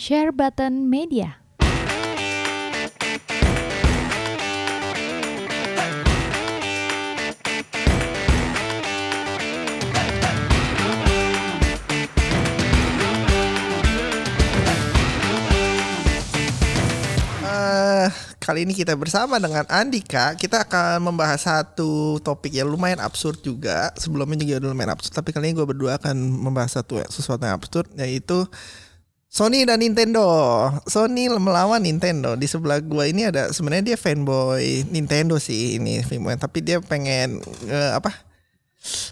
Share Button Media. Eh, kali ini kita bersama dengan Andika. Kita akan membahas satu topik yang lumayan absurd juga. Sebelumnya juga lumayan absurd, tapi kali ini gue berdua akan membahas satu sesuatu yang absurd, yaitu Sony dan Nintendo. Sony melawan Nintendo. Di sebelah gua ini ada sebenarnya dia fanboy Nintendo sih ini fanboy, tapi dia pengen eh, apa?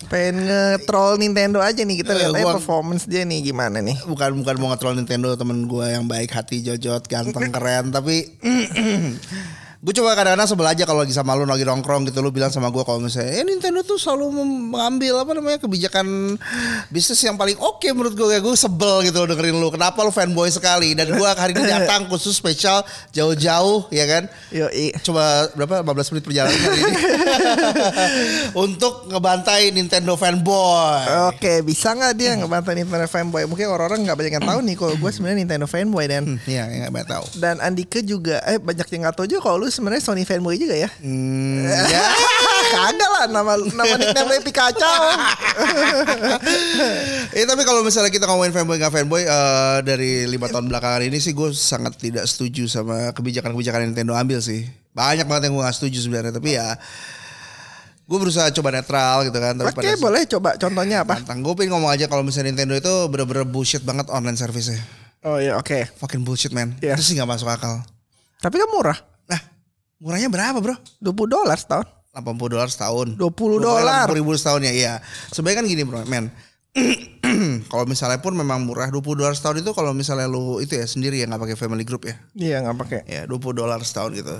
Pengen nge-troll Nintendo aja nih kita Eh, lihat aja gua- performance dia nih gimana nih. bukan bukan mau nge-troll Nintendo temen gue yang baik hati jojot ganteng keren tapi gue coba kadang-kadang sebel aja kalau lagi sama lu lagi nongkrong gitu lu bilang sama gue kalau misalnya eh Nintendo tuh selalu mengambil apa namanya kebijakan bisnis yang paling oke menurut gue ya gue sebel gitu loh dengerin lu. Kenapa lu fanboy sekali? Dan gue hari ini datang khusus spesial jauh-jauh ya kan? Yo, coba berapa? 15 menit perjalanan hari ini. Untuk ngebantai Nintendo fanboy. Oke, bisa nggak dia ngebantah Nintendo fanboy? Mungkin orang-orang nggak banyak yang tahu nih kalau gue sebenarnya Nintendo fanboy dan. Hmm, Iya, ya, nggak tahu. dan Andika juga eh banyak yang nggak tahu juga kalau lu sebenarnya Sony fanboy juga ya. Hmm, ya. Kagak lah nama nama nickname Pikachu. Eh tapi kalau misalnya kita ngomongin fanboy nggak fanboy eh, dari lima tahun belakangan ini sih gue sangat tidak setuju sama kebijakan-kebijakan Nintendo ambil sih. Banyak banget yang gue gak setuju sebenarnya tapi ya gue berusaha coba netral gitu kan. Tapi Oke, boleh coba contohnya apa? Tantang gue pengen ngomong aja kalau misalnya Nintendo itu bener-bener bullshit banget online service-nya. Oh iya, oke. Fucking bullshit man. Iya. Itu sih gak masuk akal. Tapi kan murah. Murahnya berapa bro? 20 dolar setahun. 80 dolar setahun. 20 dolar. 80 ribu setahun ya, iya. Sebenarnya kan gini bro, men. kalau misalnya pun memang murah 20 dolar setahun itu kalau misalnya lu itu ya sendiri ya nggak pakai family group ya. Iya, nggak pakai. Ya 20 dolar setahun gitu.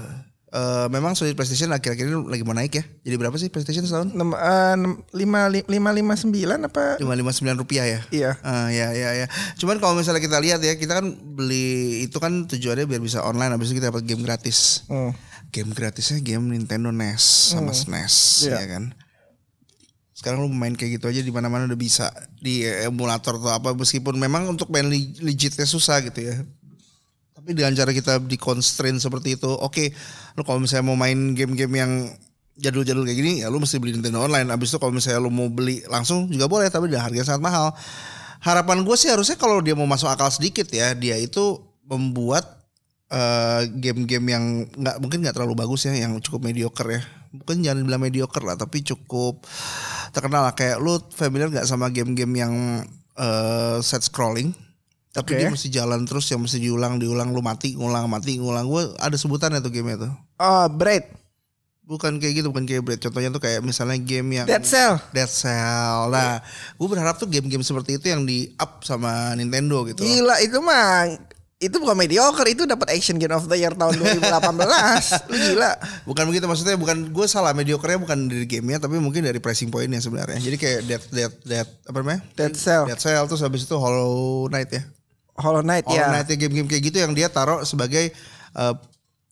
Eh memang Sony PlayStation akhir-akhir ini lagi mau naik ya. Jadi berapa sih PlayStation setahun? Eh, lima li- lima lima sembilan apa? 559 rupiah ya. Iya. Ah ya ya ya. Cuman kalau misalnya kita lihat ya, kita kan beli itu kan tujuannya biar bisa online habis itu kita dapat game gratis. Hmm. Game gratisnya game Nintendo NES sama SNES Iya. ya kan. Sekarang lu main kayak gitu aja di mana-mana udah bisa di emulator atau apa meskipun memang untuk main le- legitnya susah gitu ya. Tapi dengan cara kita di constraint seperti itu, oke, lu kalau misalnya mau main game-game yang jadul-jadul kayak gini, ya lu mesti beli Nintendo Online. Abis itu kalau misalnya lu mau beli langsung juga boleh, tapi dengan harga sangat mahal. Harapan gue sih harusnya kalau dia mau masuk akal sedikit ya, dia itu membuat eh, game-game yang nggak mungkin nggak terlalu bagus ya, yang cukup mediocre ya. Mungkin jangan bilang mediocre lah, tapi cukup terkenal lah. Kayak lu familiar nggak sama game-game yang eh, set scrolling? Tapi Oke. dia mesti jalan terus yang mesti diulang diulang lu mati ngulang mati ngulang gue ada sebutannya tuh game itu Oh, Braid. bukan kayak gitu bukan kayak Bread contohnya tuh kayak misalnya game yang Dead Cell. Dead Cell nah gue berharap tuh game-game seperti itu yang di up sama Nintendo gitu Gila itu mah itu bukan mediocre itu dapat Action Game of the Year tahun 2018. Lu gila. bukan begitu maksudnya bukan gue salah mediocre bukan dari gamenya tapi mungkin dari pricing pointnya sebenarnya jadi kayak Dead Dead Dead apa namanya Dead Cell, Dead Cell terus habis itu Hollow Knight ya Hollow Knight Hollow ya. Knight ya game-game kayak gitu yang dia taruh sebagai eh,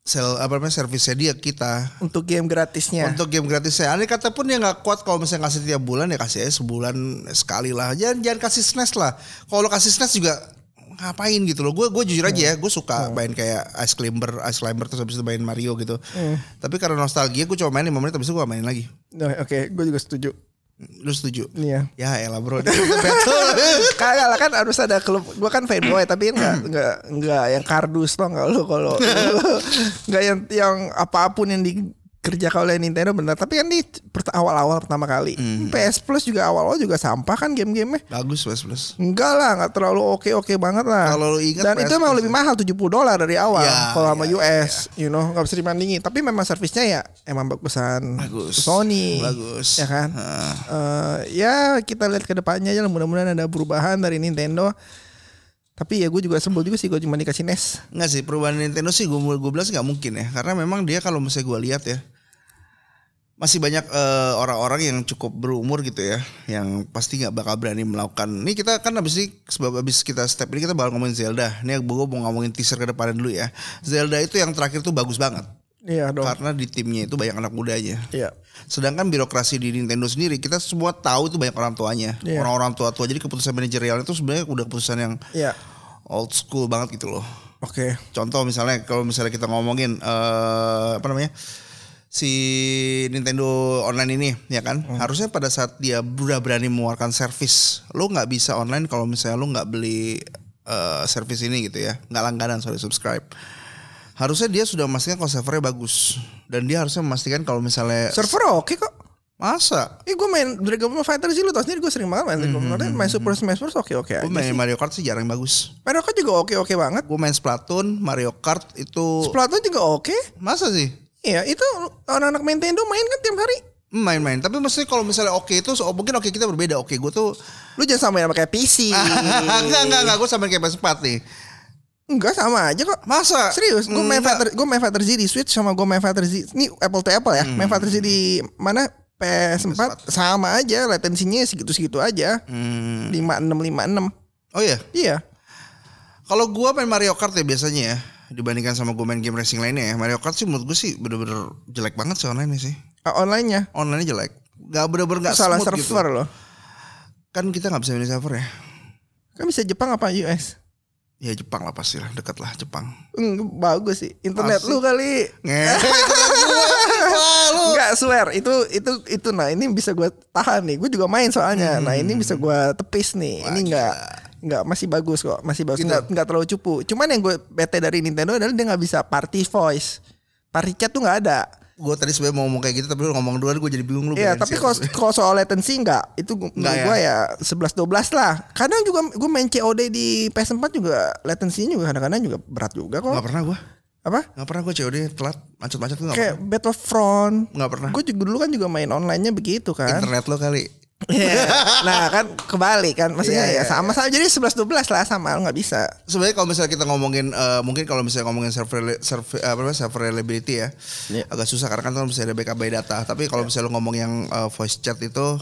sel apa namanya servisnya dia kita Untuk game gratisnya. Untuk game gratisnya. Andai kata pun dia nggak kuat kalau misalnya ngasih tiap bulan ya kasih aja sebulan sekali lah. Jangan jangan kasih SNES lah. Kalau kasih SNES juga ngapain gitu loh. Gue gue jujur aja ya, gue suka main kayak Ice Climber, Ice Climber terus habis itu main Mario gitu. Tapi karena nostalgia gue cuma main 5 menit habis itu gue main lagi. Nah, Oke, gue juga setuju. Lu setuju? Iya. Ya elah bro. Betul. Kagak lah kan harus ada klub. Gue kan fanboy tapi enggak enggak enggak yang kardus toh enggak lu kalau enggak yang yang apa pun yang dikerjakan oleh Nintendo benar. Tapi kan di awal-awal pertama kali PS Plus juga awal-awal juga sampah kan game-gamenya. Bagus plus plus. Enggak lah, enggak terlalu oke-oke banget lah. Kalau lu ingat Dan itu PS emang lebih mahal 70 dolar dari awal Ya, kalau sama ya, US, you know, nggak bisa dibandingin. Tapi memang servisnya ya emang bagusan Bagus. Sony. Bagus. Ya kan? Eh, ya kita lihat ke depannya aja mudah-mudahan ada perubahan dari Nintendo. Tapi ya gue juga sebel juga sih gue cuma dikasih NES. Enggak sih perubahan Nintendo sih gue gue bilang sih nggak mungkin ya karena memang dia kalau misalnya gue lihat ya masih banyak eh, orang-orang yang cukup berumur gitu ya yang pasti nggak bakal berani melakukan ini kita kan habis ini sebab habis kita step ini kita bakal ngomongin Zelda ini gue mau ngomongin teaser ke depan dulu ya Zelda itu yang terakhir tuh bagus banget Iya dong. karena di timnya itu banyak anak mudanya Iya. sedangkan birokrasi di Nintendo sendiri kita semua tahu itu banyak orang tuanya Iya. orang-orang tua-tua jadi keputusan manajerial itu sebenarnya udah keputusan yang Iya. old school banget gitu loh. Oke. Contoh misalnya kalau misalnya kita ngomongin eh apa namanya? Si Nintendo online ini ya kan harusnya pada saat dia udah berani mengeluarkan servis lu nggak bisa online kalau misalnya lu nggak beli eh, servis ini gitu ya nggak langganan sorry subscribe harusnya dia sudah memastikan kalau servernya bagus dan dia harusnya memastikan kalau misalnya Server oke kok. masa Eh gue main Dragon Ball Fighter sih lu tau sendiri gue sering banget main Dragon Ball Fighter. Main Super Smash Bros oke oke aja gue main sih. Mario Kart sih jarang bagus Mario Kart juga oke oke banget. gue main Splatoon Mario Kart itu Splatoon juga oke. masa sih Iya itu anak-anak Nintendo main kan tiap hari. main-main tapi maksudnya kalau misalnya oke itu so, mungkin oke kita berbeda oke gue tuh Lu jangan samain sama kayak PC. enggak enggak enggak gue sama kayak PS4 nih Enggak sama aja kok. masa Serius, gue main. Fighter, gue main Fighter Z di Switch sama gue main Fighter Z. Ini Apple to Apple ya. Main Fighter Z di mana PS4 sama aja, latensinya segitu-segitu aja. Hmm. 5656. oh iya Iya. kalau gue main Mario Kart ya biasanya ya dibandingkan sama gue main game racing lainnya ya Mario Kart sih menurut gue sih bener-bener jelek banget sih online sih Ah, Online-nya online jelek nggak bener-bener nggak salah smooth server gitu. loh. kan kita nggak bisa milih server ya Kan bisa Jepang apa US? ya Jepang lah pasti lah dekat lah Jepang Hmm, bagus sih. Internet Asik. lu kali. Enggak swear itu itu itu nah ini bisa gue tahan nih. Gue juga main soalnya. Nah ini bisa gue tepis nih. Ini enggak enggak masih bagus kok. Masih bagus. Gitu. Enggak enggak terlalu cupu. Cuman yang gue bete dari Nintendo adalah dia nggak bisa party voice. Party chat tuh nggak ada. gue tadi sebenarnya mau ngomong kayak gitu tapi lu ngomong duluan gue jadi bingung lu Iya, pengen tapi kalau soal latency enggak, itu Nggak menurut gue ya 11 12 lah. Kadang juga gue main COD di PS4 juga latensinya juga kadang-kadang juga berat juga kok. nggak pernah gue Apa? nggak pernah gue COD telat macet-macet tuh nggak Kayak Battlefront. pernah. nggak pernah Gue juga dulu kan juga main online-nya begitu kan. internet lo kali Iya. nah kan kebalik kan maksudnya Iya, ya iya, sama-sama jadi 11 12 lah sama nggak bisa. sebenarnya kalau misalnya kita ngomongin eh, mungkin kalau misalnya ngomongin server server apa namanya server reliability ya Iya. agak susah karena kan tuh bisa ada backup by data tapi kalau misalnya lu ngomong yang eh, voice chat itu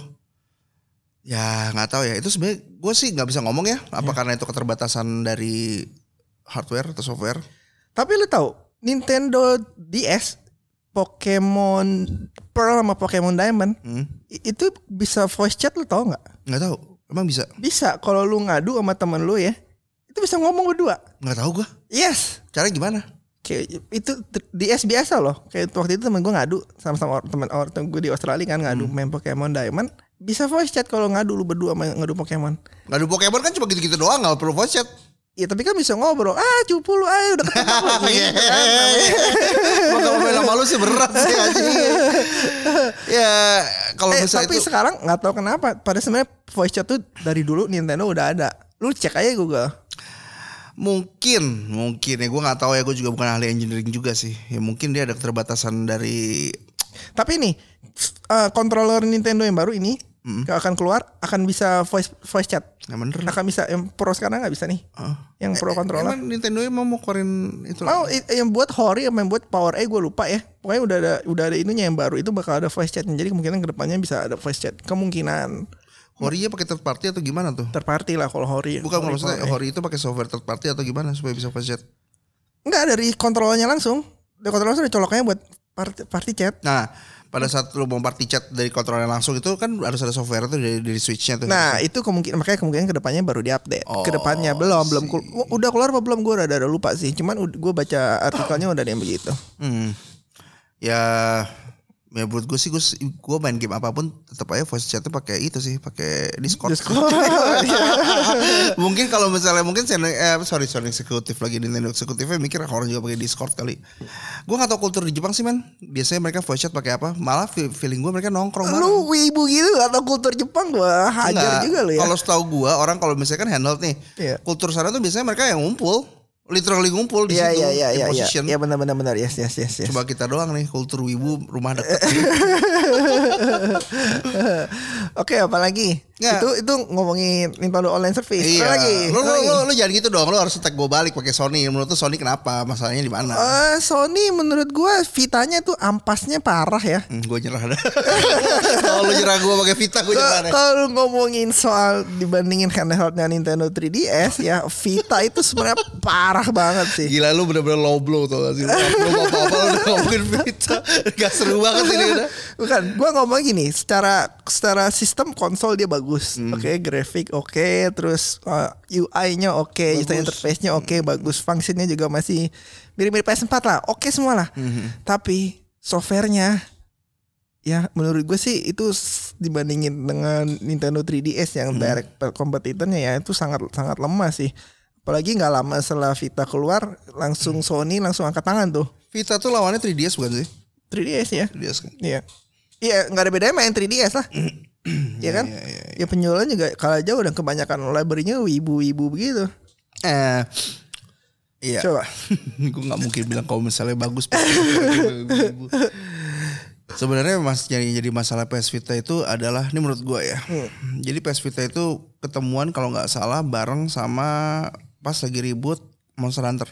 ya nggak tahu ya itu sebenarnya gue sih nggak bisa ngomong ya apa Iya. karena itu keterbatasan dari hardware atau software Tapi lu tahu Nintendo DS Pokemon Pearl sama Pokemon Diamond hmm? itu bisa voice chat lu tau nggak? nggak tahu emang bisa Bisa kalau lu ngadu sama temen lu ya itu bisa ngomong berdua. nggak tahu gue Yes. cara gimana Kayak itu t- DS biasa loh. Kayak waktu itu temen gue ngadu sama-sama temen or, gue di Australia kan ngadu main Pokemon Diamond. Bisa voice chat kalau ngadu lu berdua main ngadu Pokemon. nggak ada Pokemon kan cuma gitu-gitu doang nggak perlu voice chat Iya tapi kan bisa ngobrol. Ah cupu lu ah udah ketemu lu gitu kan. Emang kalau main sama lu sih berat sih anjing. ya kalau Eh, misalnya tapi itu sekarang nggak tahu kenapa. Pada sebenarnya voice chat tuh dari dulu Nintendo udah ada. Lu cek aja Google. mungkin mungkin ya gue nggak tahu ya gue juga bukan ahli engineering juga sih ya mungkin dia ada keterbatasan dari Tapi nih eh, controller Nintendo yang baru ini kalau akan keluar akan bisa voice voice chat. Yang bener Akan bisa yang pro sekarang nggak bisa nih. Ah. Yang pro controller. Emang Nintendo emang mau keluarin itu Oh, i- yang buat Hori yang buat Power A gue lupa ya. Pokoknya udah ada udah ada itunya yang baru itu bakal ada voice chat. Jadi kemungkinan ke depannya bisa ada voice chat. Kemungkinan Hori-nya pakai third party atau gimana tuh terparty lah kalau Hori. bukan Hori maksudnya. Hori itu pakai software third party atau gimana supaya bisa voice chat Enggak dari kontrolnya langsung. Dari kontrolnya udah coloknya buat party, party chat. nah pada saat lu mau party chat dari kontrolnya langsung itu kan harus ada software tuh dari, dari switchnya tuh Nah itu kemungkinan makanya kemungkinan ke depannya baru diupdate. Oh, ke depannya belum belum udah keluar apa belum gue udah ada lupa sih. Cuman gue baca artikelnya udah ada yang begitu. Hmm. Ya ya menurut gue sih gue gue main game apa pun tetap aja voice chatnya pakai itu sih pakai Discord. Discord. mungkin kalau misalnya mungkin Sony, eh, sorry Sony eksekutif lagi Nintendo eksekutifnya mikir orang juga pakai Discord kali. Gue gak tau kultur di Jepang sih men. Biasanya mereka voice chat pakai apa? Malah fe- feeling gue mereka nongkrong lu wibu gitu atau kultur Jepang gue hajar Enggak. juga lu ya. Kalau setahu gue orang kalau misalnya kan handle nih. Iya. Kultur sana tuh biasanya mereka yang ngumpul, literally ngumpul di Iya situ iya iya iya iya. position. Iya benar benar benar. Yes yes yes yes. Coba kita doang nih kultur wibu rumah dekat. Oke apalagi Nggak. itu itu ngomongin Nintendo Online Service. Iya. Apalagi? Lu, lu, lu, lu jangan gitu dong. Lu harus tag gue balik pakai Sony. Menurut tuh Sony kenapa? Masalahnya di mana? Eh, Sony menurut gue Vitanya tuh ampasnya parah ya. Hmm, gue nyerah dah. Kalau lu nyerah gue pakai Vita gue nyerah deh. Kalau ngomongin soal dibandingin handheldnya Nintendo 3DS ya Vita itu sebenarnya parah banget sih. Gila lu bener-bener low blow tau gak sih? Lu apa-apa lu ngomongin Vita. Gak seru banget ini udah. Bukan, gua ngomong gini, secara secara sistem konsol dia bagus. Hmm. Oke, grafik oke, terus uh, UI-nya oke, user interface-nya oke, bagus. Fungsinya juga masih mirip-mirip PS4 lah. Oke semua lah. Hmm. Tapi softwarenya ya menurut gue sih itu dibandingin dengan Nintendo 3DS yang direct kompetitornya ya itu sangat sangat lemah sih. Apalagi nggak lama setelah Vita keluar langsung Sony langsung angkat tangan tuh. Vita tuh lawannya 3DS bukan sih? 3DS ya. 3DS kan. Iya. Iya, nggak ada bedanya main 3DS lah. Iya kan? Ya penjualan juga kalah jauh dan kebanyakan library-nya wibu-wibu begitu. Eh Iya. Coba. gue nggak mungkin bilang kalau misalnya bagus. ibu-ibu. Sebenarnya mas jadi jadi masalah PS Vita itu adalah ini menurut gue ya. Jadi PS Vita itu ketemuan kalau nggak salah bareng sama pas lagi ribut Monster Hunter.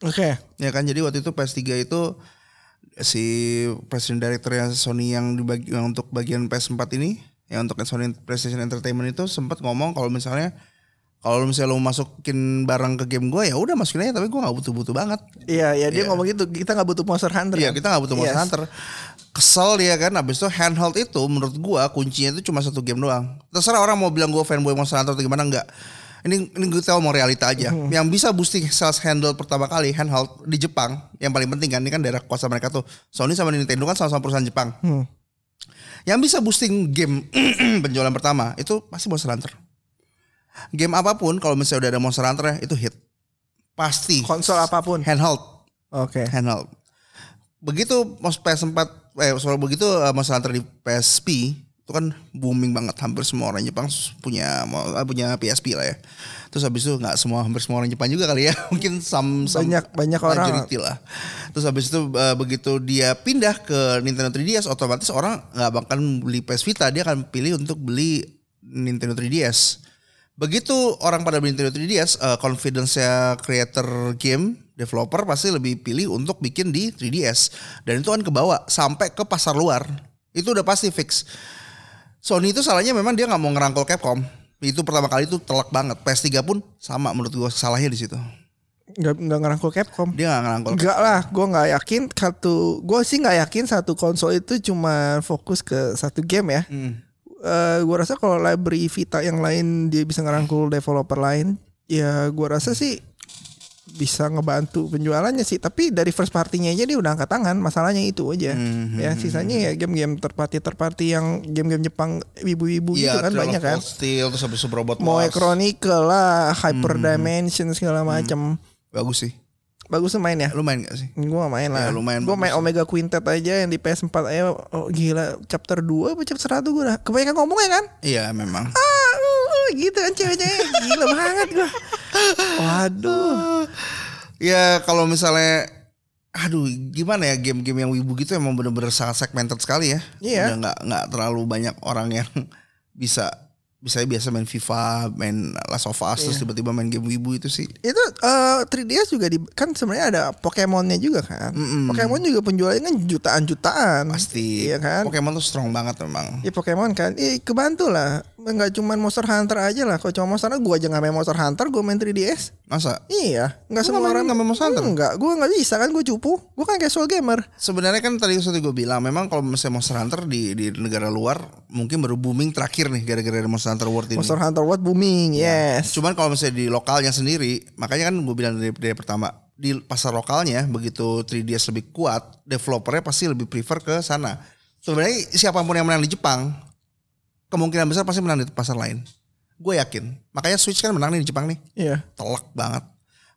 Oke. Ya kan jadi waktu itu PS3 itu si presiden directornya Sony yang dibagi yang untuk bagian PS4 ini yang untuk Sony PlayStation Entertainment itu sempat ngomong kalau misalnya kalau misalnya lo masukin barang ke game gue ya udah masukin aja tapi gue nggak butuh-butuh banget. Iya, ya dia ngomong gitu. Kita nggak butuh Monster Hunter. Iya kan? kita nggak butuh Monster Yes. Hunter. Kesel dia kan abis itu handheld itu menurut gua kuncinya itu cuma satu game doang. Terserah orang mau bilang gua fanboy Monster Hunter atau gimana enggak. Ini ini gue tahu mau realita aja. Hmm. Yang bisa boosting sales handheld pertama kali handheld di Jepang yang paling penting kan ini kan daerah kuasa mereka tuh. Sony sama Nintendo kan sama-sama perusahaan Jepang. Hmm. Yang bisa boosting game penjualan pertama itu pasti Monster Hunter. Game apa pun kalau misalnya udah ada Monster Hunter ya itu hit. Pasti Konsol apa pun. handheld Oke. handheld. Begitu mas PS4 eh soal begitu eh, Monster Hunter di PSP itu kan booming banget hampir semua orang Jepang punya eh, punya PSP lah ya. Terus habis itu nggak semua hampir semua orang Jepang juga kali ya. Mungkin some, some Banyak- banyak orang. lah. Terus habis itu eh, begitu dia pindah ke Nintendo 3DS otomatis orang nggak bakal beli PS Vita, dia akan pilih untuk beli Nintendo 3DS. Begitu orang pada beli Nintendo 3DS, eh, confidence-nya creator game, developer pasti lebih pilih untuk bikin di 3DS. Dan itu kan ke bawah sampai ke pasar luar. Itu udah pasti fix. Sony itu salahnya memang dia nggak mau ngerangkul Capcom. Itu pertama kali itu telak banget. PS3 pun sama menurut gua salahnya di situ. Nggak nggak ngerangkul Capcom. Dia nggak ngerangkul. Enggak lah, gue nggak yakin satu, gue sih nggak yakin satu konsol itu cuma fokus ke satu game ya. Hmm. Eh gue rasa kalau library Vita yang lain dia bisa ngerangkul developer lain, ya gue rasa sih bisa ngebantu penjualannya sih. Tapi dari first partinya aja dia udah angkat tangan, masalahnya itu aja. Hmm, Ya sisanya ya game-game terparty terparty yang game-game Jepang ibu-ibu gitu kan banyak kan. Steel terus habis Robot Moe. Chronicle lah, Hyper Hmm. Dimension segala macam. Bagus sih. Bagus tuh main ya. Lu main gak sih? Gue gak main Ya, lah. gue main bagus. Omega Quintet aja yang di PS4 aja. Oh gila, chapter 2 apa chapter 1 gue dah. Kebanyakan ngomongnya kan? Iya memang. Ah, gitu kan cewek-cewek. Gila banget gue. Waduh. Ya kalau misalnya aduh gimana ya game-game yang wibu gitu emang bener-bener sangat segmented sekali ya. Iya. Udah nggak nggak terlalu banyak orang yang bisa bisa biasa main FIFA, main Last of Us terus Iya. tiba-tiba main game wibu itu sih. Itu eh 3DS juga di kan sebenarnya ada Pokemonnya juga kan. Mm-mm. Pokemon juga penjualannya kan jutaan-jutaan. Pasti. Iya kan? Pokemon tuh strong banget memang. Ya Pokemon kan, eh kebantu lah. Nggak cuma Monster Hunter aja lah. Kalau cuma Monster Hunter, gue aja nggak main Monster Hunter, gue main 3DS. Masa? Iya, nggak semua orang nggak main Monster Hunter? Enggak, gue nggak bisa kan, gue cupu. Gue kan casual gamer. Sebenarnya kan tadi seperti gue bilang, memang kalau misalnya Monster Hunter di di negara luar mungkin baru booming terakhir nih gara-gara Monster Hunter World ini. Monster Hunter World booming, yes. Cuman kalau misalnya di lokalnya sendiri, makanya kan gue bilang dari, dari pertama di pasar lokalnya begitu 3DS lebih kuat, developernya pasti lebih prefer ke sana. Sebenarnya siapa pun yang menang di Jepang, kemungkinan besar pasti menang di pasar lain. Gue yakin. Makanya Switch kan menang nih di Jepang nih, Iya. telak banget.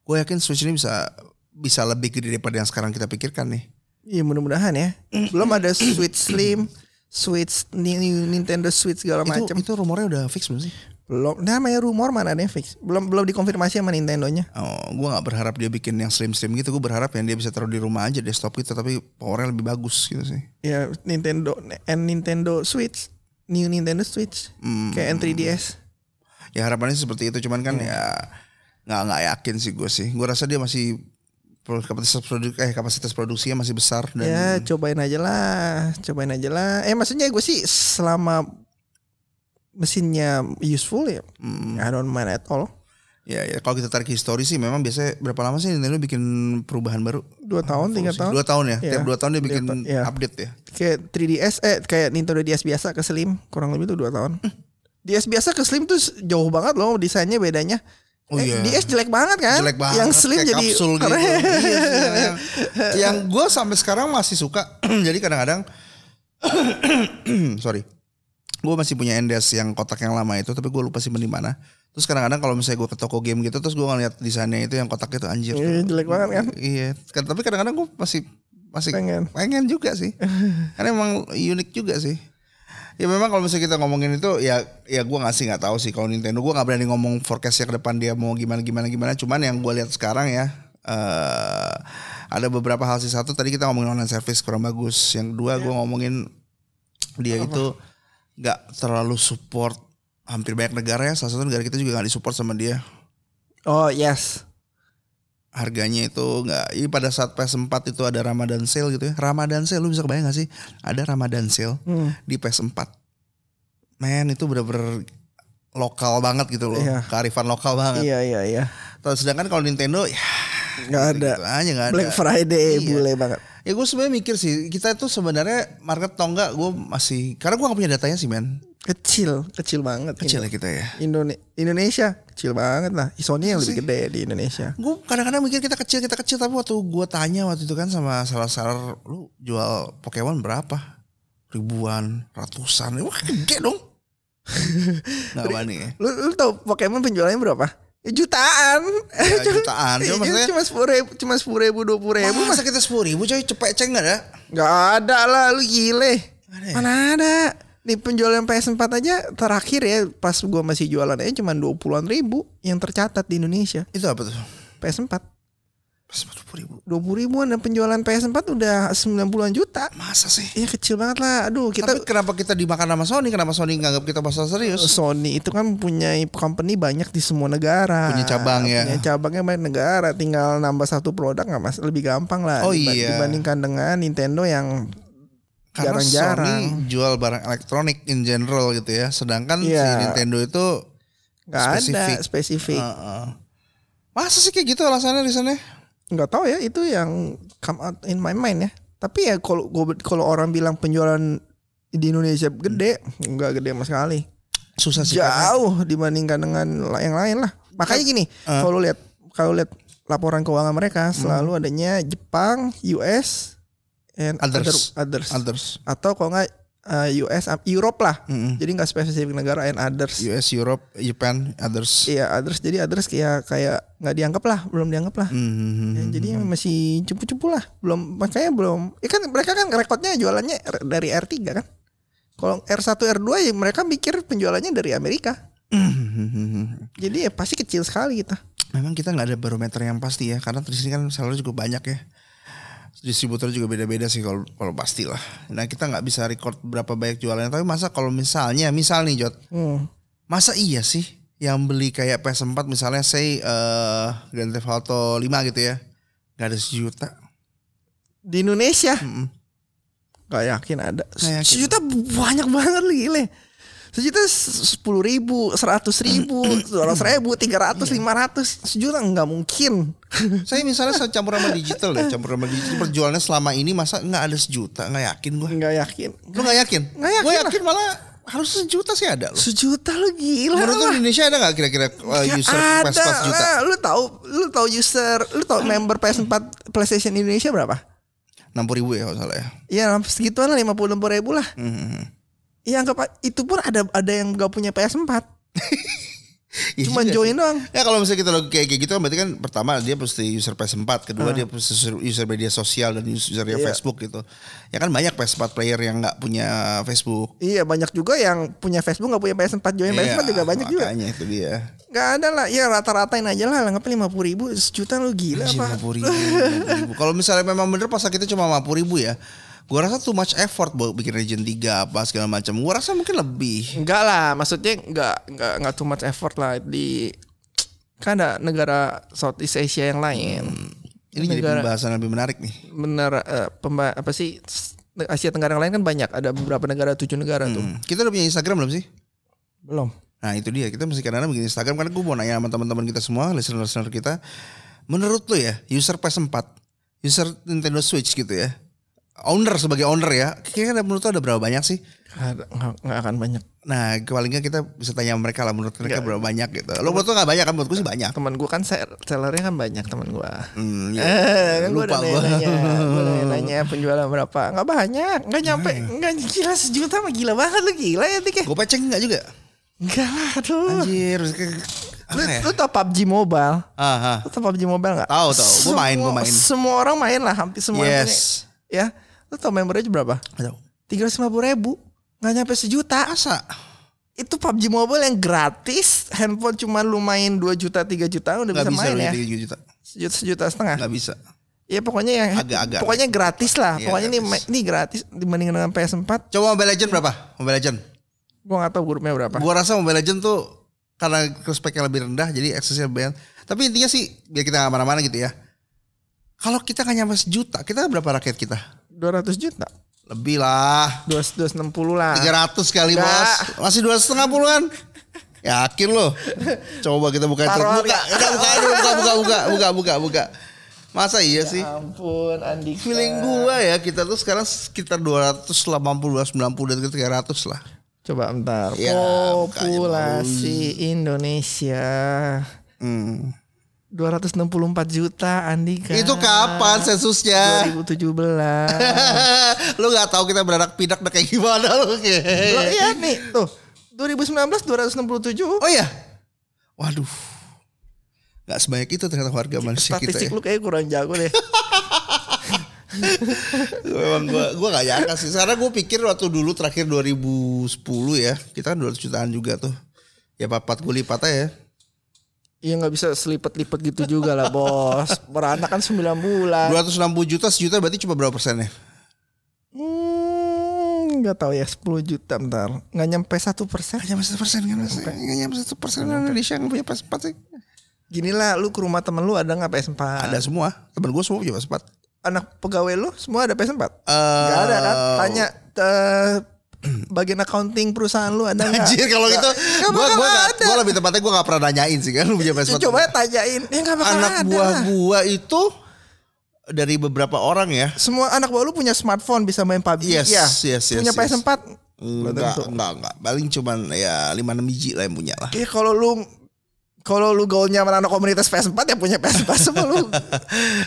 Gue yakin Switch ini bisa bisa lebih gede daripada yang sekarang kita pikirkan nih. Iya mudah-mudahan ya. Belum ada Switch Slim, Switch ni- ni- Nintendo Switch segala macam. itu rumornya udah fix belum sih? Belum. Namanya rumor mana ada yang fix. Belum belum dikonfirmasi sama Nintendo-nya. Oh, gue nggak berharap dia bikin yang slim slim gitu. Gue berharap yang dia bisa taruh di rumah aja desktop gitu, tapi powernya lebih bagus gitu sih. Ya Nintendo and Nintendo Switch, new Nintendo Switch, Hmm. kayak N3DS. Ya harapannya seperti itu, cuman kan ya nggak nggak yakin sih gue sih. Gue rasa dia masih kapasitas produk eh kapasitas produksinya masih besar dan Ya cobain aja lah, cobain aja lah. Eh maksudnya gue sih selama mesinnya useful ya, Hmm. I don't mind at all. Ya, ya kalau kita tarik histori sih memang biasanya berapa lama sih Nintendo bikin perubahan baru? Dua tahun, tiga tahun. Dua tahun ya. Iya. Tiap dua tahun dia bikin iya. update ya. Kayak 3DS eh kayak Nintendo DS biasa ke Slim kurang lebih tuh dua tahun. DS biasa ke Slim tuh jauh banget loh desainnya bedanya. Oh Eh, iya. DS jelek banget kan? Jelek banget. Yang Slim kayak jadi kapsul gitu. Iya sih, yang yang gue sampai sekarang masih suka. jadi kadang-kadang sorry. Gue masih punya Endes yang kotak yang lama itu, tapi gue lupa simpen di mana. Terus kadang-kadang kalau misalnya gue ke toko game gitu, terus gue ngeliat desainnya itu yang kotak itu anjir. Iya, jelek banget kan? Iya, kan, tapi kadang-kadang gue masih masih Pengen. pengen juga sih. Karena emang unik juga sih. Ya memang kalau misalnya kita ngomongin itu ya ya gue nggak sih nggak tahu sih kalau Nintendo gue nggak berani ngomong forecastnya ke depan dia mau gimana gimana gimana. Cuman yang gue lihat sekarang ya eh ada beberapa hal sih satu tadi kita ngomongin online service kurang bagus. Yang kedua gue ngomongin dia itu nggak terlalu support hampir banyak negara ya. Salah satu negara kita juga nggak disupport sama dia Oh yes. harganya itu nggak ini pada saat PS4 itu ada Ramadan sale gitu ya Ramadan sale lu bisa kebayang gak sih ada Ramadan sale Hmm. di PS4 men itu bener-bener lokal banget gitu loh Iya. kearifan lokal banget Iya iya iya. Terus sedangkan kalau Nintendo ya Nggak ada. gitu aja ada Black Friday Iya. bule banget. ya gue sebenarnya mikir sih kita itu sebenarnya market atau enggak gue masih karena gue gak punya datanya sih men Kecil, kecil banget. kecil ya kita ya Indone- Indonesia kecil banget lah. Sony yang lebih gede di Indonesia. gue kadang-kadang mikir kita kecil kita kecil tapi waktu gue tanya waktu itu kan sama salah salah lu jual Pokemon berapa ribuan ratusan wah gede dong nggak berani ya Lu, lu tau Pokemon penjualannya berapa? Ya, jutaan. Ya, jutaan Iya, cuma maksudnya cuma sepuluh ribu, cuma sepuluh ribu, dua puluh ribu. masa kita sepuluh ribu coy cepet ceng nggak ada Gak ada lah, lu gile. Ada ya? Mana ada? Di penjualan PS4 aja terakhir ya pas gua masih jualan aja cuma 20-an ribu yang tercatat di Indonesia. itu apa tuh PS4 sepuluh ribu 20 ribuan dan penjualan PS4 udah 90-an juta. masa sih Iya kecil banget lah. Aduh, kita tapi kenapa kita dimakan sama Sony kenapa Sony nganggap kita pasal serius Sony itu kan punya company banyak di semua negara. Punya cabang ya. Punya cabangnya banyak negara. Tinggal nambah satu produk nggak mas, lebih gampang lah. Oh diba- iya. Dibandingkan dengan Nintendo yang karena jarang-jarang. Sony jual barang elektronik in general gitu ya sedangkan si Iya. Nintendo itu nggak ada Spesifik. spesifik. Heeh. masa sih kayak gitu alasannya reasonnya Nggak tahu ya itu yang come out in my mind ya. Tapi ya kalau kalau orang bilang penjualan di Indonesia gede, nggak gede sama sekali. susah sih karena- Jauh dibandingkan dengan yang lain lah. Makanya gini, Uh. kalau lihat kalau lihat laporan keuangan mereka selalu adanya Jepang, US, and Others. other- others. others Atau kalau nggak uh, US, uh, Europe lah. Mm-mm. Jadi nggak spesifik negara and others. US, Europe, Japan, others. Iya, others. Jadi others kayak kayak nggak dianggap lah, belum dianggap lah. Mhm. Ya, jadi masih cupu-cupu lah, belum makanya belum. Ya kan mereka kan rekodnya jualannya dari R3 kan. Kalau R1 R2 ya mereka mikir penjualannya dari Amerika. Mhm. Jadi ya pasti kecil sekali kita. Memang kita nggak ada barometer yang pasti ya, karena di sini kan seller juga banyak ya. Distributor juga beda-beda sih kalau kalau pasti lah. Nah kita nggak bisa record berapa banyak jualannya, tapi masa kalau misalnya, misal nih Jot, Hmm. masa iya sih yang beli kayak PS4 misalnya say eh Grand Theft Auto 5 gitu ya, nggak ada sejuta. Di Indonesia Mm-mm. Gak yakin ada yakin. Sejuta banyak banget gile Sejuta sepuluh ribu Seratus ribu Dua ratus ribu Tiga ratus Lima ratus Sejuta nggak mungkin Saya misalnya saya campur sama digital ya, campur sama digital perjualannya selama ini masa nggak ada sejuta, nggak yakin gue. nggak yakin Lu nggak yakin? Nggak yakin Gue lah. yakin malah harus sejuta sih ada loh. Sejuta lu gila Menurut lu Indonesia ada nggak kira-kira uh, user ada PS4 sejuta? lah. Lu tahu Lu tahu user Lu tahu member PS4 PlayStation Indonesia berapa? 60 ribu ya kalau salah ya. Ya segituan lah 50 60 ribu lah Hmm. Ya anggap itu pun ada ada yang gak punya PS4 Ya Cuma juga join sih. doang Ya kalau misalnya kita lagi kayak gitu kan berarti kan pertama dia pasti user PS4, kedua Ah. dia pasti user, user media sosial dan user Iya. Facebook gitu. Ya kan banyak PS4 player yang nggak punya Facebook. Iya banyak juga yang punya Facebook gak punya PS4 Join PS4 juga banyak juga Iya, Makanya itu dia. Gak ada lah Ya rata-ratain aja lah Anggapnya 50 ribu Sejuta lu gila apa 50 ribu, 50 ribu. Kalau misalnya memang bener pasar kita cuma 50 ribu ya. Gua rasa too much effort buat bikin Region 3 apa segala macam. Gua rasa mungkin lebih. Enggak lah Maksudnya enggak Enggak, enggak too much effort lah Di Kan ada negara Southeast Asia yang lain Ini jadi Negara- pembahasan lebih menarik nih. Bener eh, pemba Apa sih Asia Tenggara yang lain kan banyak Ada beberapa negara Tujuh negara tuh Hmm. Kita udah punya Instagram belum sih? Belum Nah itu dia kita mesti kadang-kadang bikin Instagram karena gue mau nanya sama teman-teman kita semua, listener-listener kita. Menurut lo ya, user PS4, user Nintendo Switch gitu ya, owner sebagai owner ya, kira-kira menurut lo ada berapa banyak sih? Nggak, akan banyak. Nah paling nggak kita bisa tanya mereka lah menurut mereka berapa banyak gitu. Lo menurut lo nggak banyak kan? Menurut gue sih banyak. Teman gue kan sell- sellernya kan banyak teman gue. Hmm, ya. Eh, kan gue Lupa nanya, gue udah nanya penjualan berapa? Nggak banyak, nggak nyampe, nggak gila sejuta mah gila banget lu gila ya Tik ya? Gue peceng nggak juga? Enggak lah, aduh. Anjir, Lu, ya? lu tau PUBG Mobile? Ah, ah. Lu tau PUBG Mobile nggak? Tahu, tahu. Gua main, Semua- main. Semua orang main lah, hampir semua. Yes. punya. Ya, lu tau membernya berapa? Tiga ratus lima ribu, nggak nyampe sejuta. Masa? Itu PUBG Mobile yang gratis, handphone cuma lu main 2 juta 3 juta udah Nggak bisa, bisa main ya. 3 juta. Sejuta, sejuta setengah. Nggak bisa. Ya pokoknya yang Agak-agak. pokoknya gratis lah. Iya, pokoknya gratis. ini gratis dibanding dengan PS4. Coba Mobile Legend berapa? Mobile Legend. Gua nggak tahu grupnya berapa. Gua rasa Mobile Legend tuh karena speknya lebih rendah jadi aksesnya lebih Tapi intinya sih biar kita nggak mana-mana gitu ya. Kalau kita nggak nyampe sejuta, kita berapa rakyat kita? 200 juta. Lebih lah. 260 lah. 300 kali Nggak. bos. Masih dua setengah puluhan. Yakin loh. Coba kita buka itu. Buka, buka, buka, buka, buka, buka, buka, buka, buka. Masa iya sih? Ampun Andi. Feeling gua ya kita tuh sekarang sekitar 280, 290 dan 300 lah. Coba bentar. Ya, Populasi Indonesia Hmm. 264 juta Andika. Itu kapan sensusnya? 2017. lu nggak tahu kita beranak pinak udah kayak gimana lu Loh, iya nih, tuh. 2019 267. Oh iya. Waduh. Gak sebanyak itu ternyata warga manusia kita Statistik ya. lu kayak kurang jago deh. Memang gua gua gak nyangka sih. Karena gue pikir waktu dulu terakhir 2010 ya, kita kan 200 jutaan juga tuh. Ya papat gue lipat aja ya. Iya nggak bisa selipet-lipet gitu juga lah bos. Beranak kan 9 bulan. 260 juta sejuta berarti cuma berapa persennya? Hmm, nggak tahu ya 10 juta bentar. Nggak nyampe satu persen. Gak nyampe satu persen kan mas? Gak nyampe satu persen Indonesia yang punya PS4 sih. Gini lah, lu ke rumah temen lu ada nggak PS4? Ada semua. Temen gue semua punya PS4. Anak pegawai lu semua ada PS4? Eh, Gak ada kan? Tanya eh, bagian accounting perusahaan lu ada nggak? Anjir kalau gitu gua bakal gua gak, gua lebih tepatnya gua gak pernah nanyain sih kan lu punya PS4. Coba tanyain, ya nggak bakal anak ada. buah gua itu dari beberapa orang ya. Semua anak buah lu punya smartphone bisa main PUBG Yes, ya. yes, yes, punya yes. PS4? Belum Enggak, enggak, enggak. Paling cuman ya 5 6 biji lah yang punya lah. Iya kalau lu kalau lu gaulnya sama anak komunitas PS4 ya punya PS4 semua lu.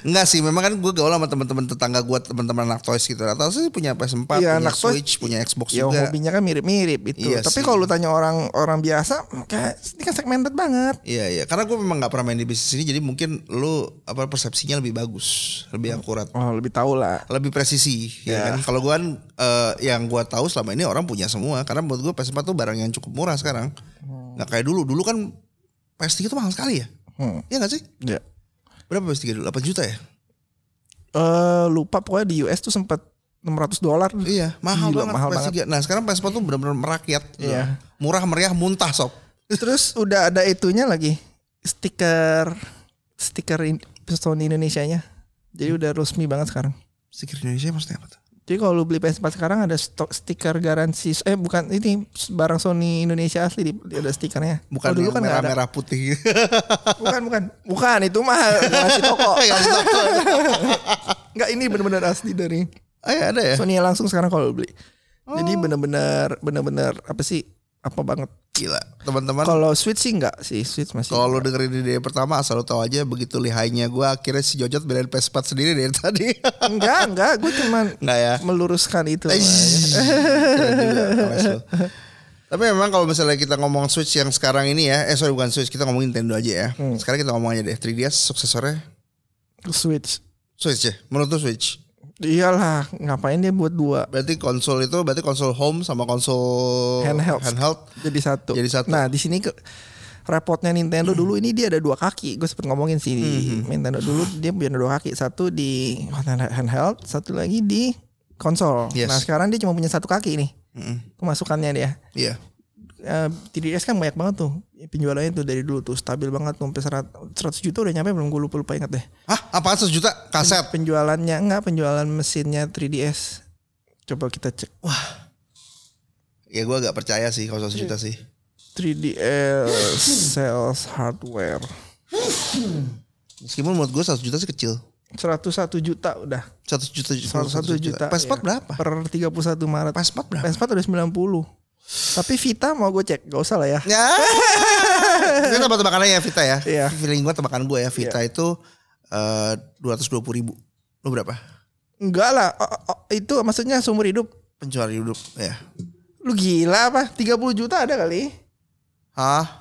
Enggak sih, memang kan gua gaul sama teman-teman tetangga gua, teman-teman anak toys gitu. Rata sih punya PS4, Iya, punya anak toys. Switch, punya Xbox Ya juga. hobinya kan mirip-mirip itu. Iya Tapi kalau lu tanya orang orang biasa, kayak ini kan segmented banget. Iya, iya. Karena gua memang nggak pernah main di bisnis ini, jadi mungkin lu apa persepsinya lebih bagus, lebih akurat. Oh lebih tahu lah. lebih presisi ya Ya. kan kalau gua kan eh, yang gua tahu selama ini orang punya semua karena menurut gua PS4 tuh barang yang cukup murah sekarang nggak kayak dulu dulu kan PS3 tuh mahal sekali ya Hmm. Iya gak sih Ya. berapa PS3 dulu 8 juta ya Eh lupa pokoknya di US tuh sempat 600 dolar. iya mahal Gila, banget mahal PS3 nah sekarang PS4 tuh benar-benar merakyat Iya. murah meriah muntah sob Terus udah ada itunya lagi stiker stiker in- Sony Indonesia-nya. Jadi udah resmi banget sekarang. stiker Indonesia maksudnya apa tuh Jadi kalau lu beli PS4 sekarang ada stok stiker garansi eh bukan ini barang Sony Indonesia asli di, ada stikernya. bukan dulu kan nggak ada. merah-merah putih Bukan bukan. Bukan itu mah garansi toko. Enggak ini benar-benar asli dari iya, ada ya Sony langsung sekarang kalau lu beli. Jadi benar-benar benar-benar apa sih? Apa banget. gila teman-teman Kalau Switch sih enggak sih, Switch masih. Kalau dengerin di day pertama asal lu tahu aja begitu lihainya gua akhirnya si Jojot belain PS4 sendiri dari tadi. enggak, enggak, gue cuman Enggak ya. meluruskan itu. Eish, juga. Tapi memang kalau misalnya kita ngomong Switch yang sekarang ini ya, eh sorry bukan Switch, kita ngomongin Nintendo aja ya. Sekarang kita ngomong aja deh, 3DS suksesornya Switch. Switch ya, menurut Switch. Iyalah, ngapain dia buat dua? Berarti konsol itu berarti konsol home sama konsol Handheld. handheld. Jadi satu. Jadi satu. Nah, di sini ke repotnya Nintendo dulu ini dia ada dua kaki. Gue sempet ngomongin sih Hmm. Nintendo dulu dia punya dua kaki. Satu di handheld, satu lagi di konsol. Yes. Nah, sekarang dia cuma punya satu kaki nih. Mm-mm. Pemasukannya dia. Iya. Eh, 3DS kan banyak banget tuh penjualannya tuh dari dulu tuh stabil banget tuh sampai 100, 100 juta udah nyampe belum gue lupa lupa ingat deh Hah, apaan 100 juta kaset? penjualannya enggak penjualan mesinnya 3DS coba kita cek Ya gua agak percaya sih kalau 100 juta sih. 3DS sales hardware Meskipun menurut gue 100 juta sih kecil. 101 juta udah 100 juta 101 juta. PS4 iya. berapa? Per 31 Maret. PS4 berapa? PS4 udah 90. Tapi Vita mau gue cek, gak usah lah ya. Ya. Itu tebak-tebakan aja ya Vita ya. Iya. Feeling gue tebakan gue ya Vita itu eh, dua ratus dua puluh ribu. Lu berapa? Enggak lah, oh, oh, itu maksudnya seumur hidup. Pencuri hidup ya. Lu gila apa? 30 juta ada kali. Hah?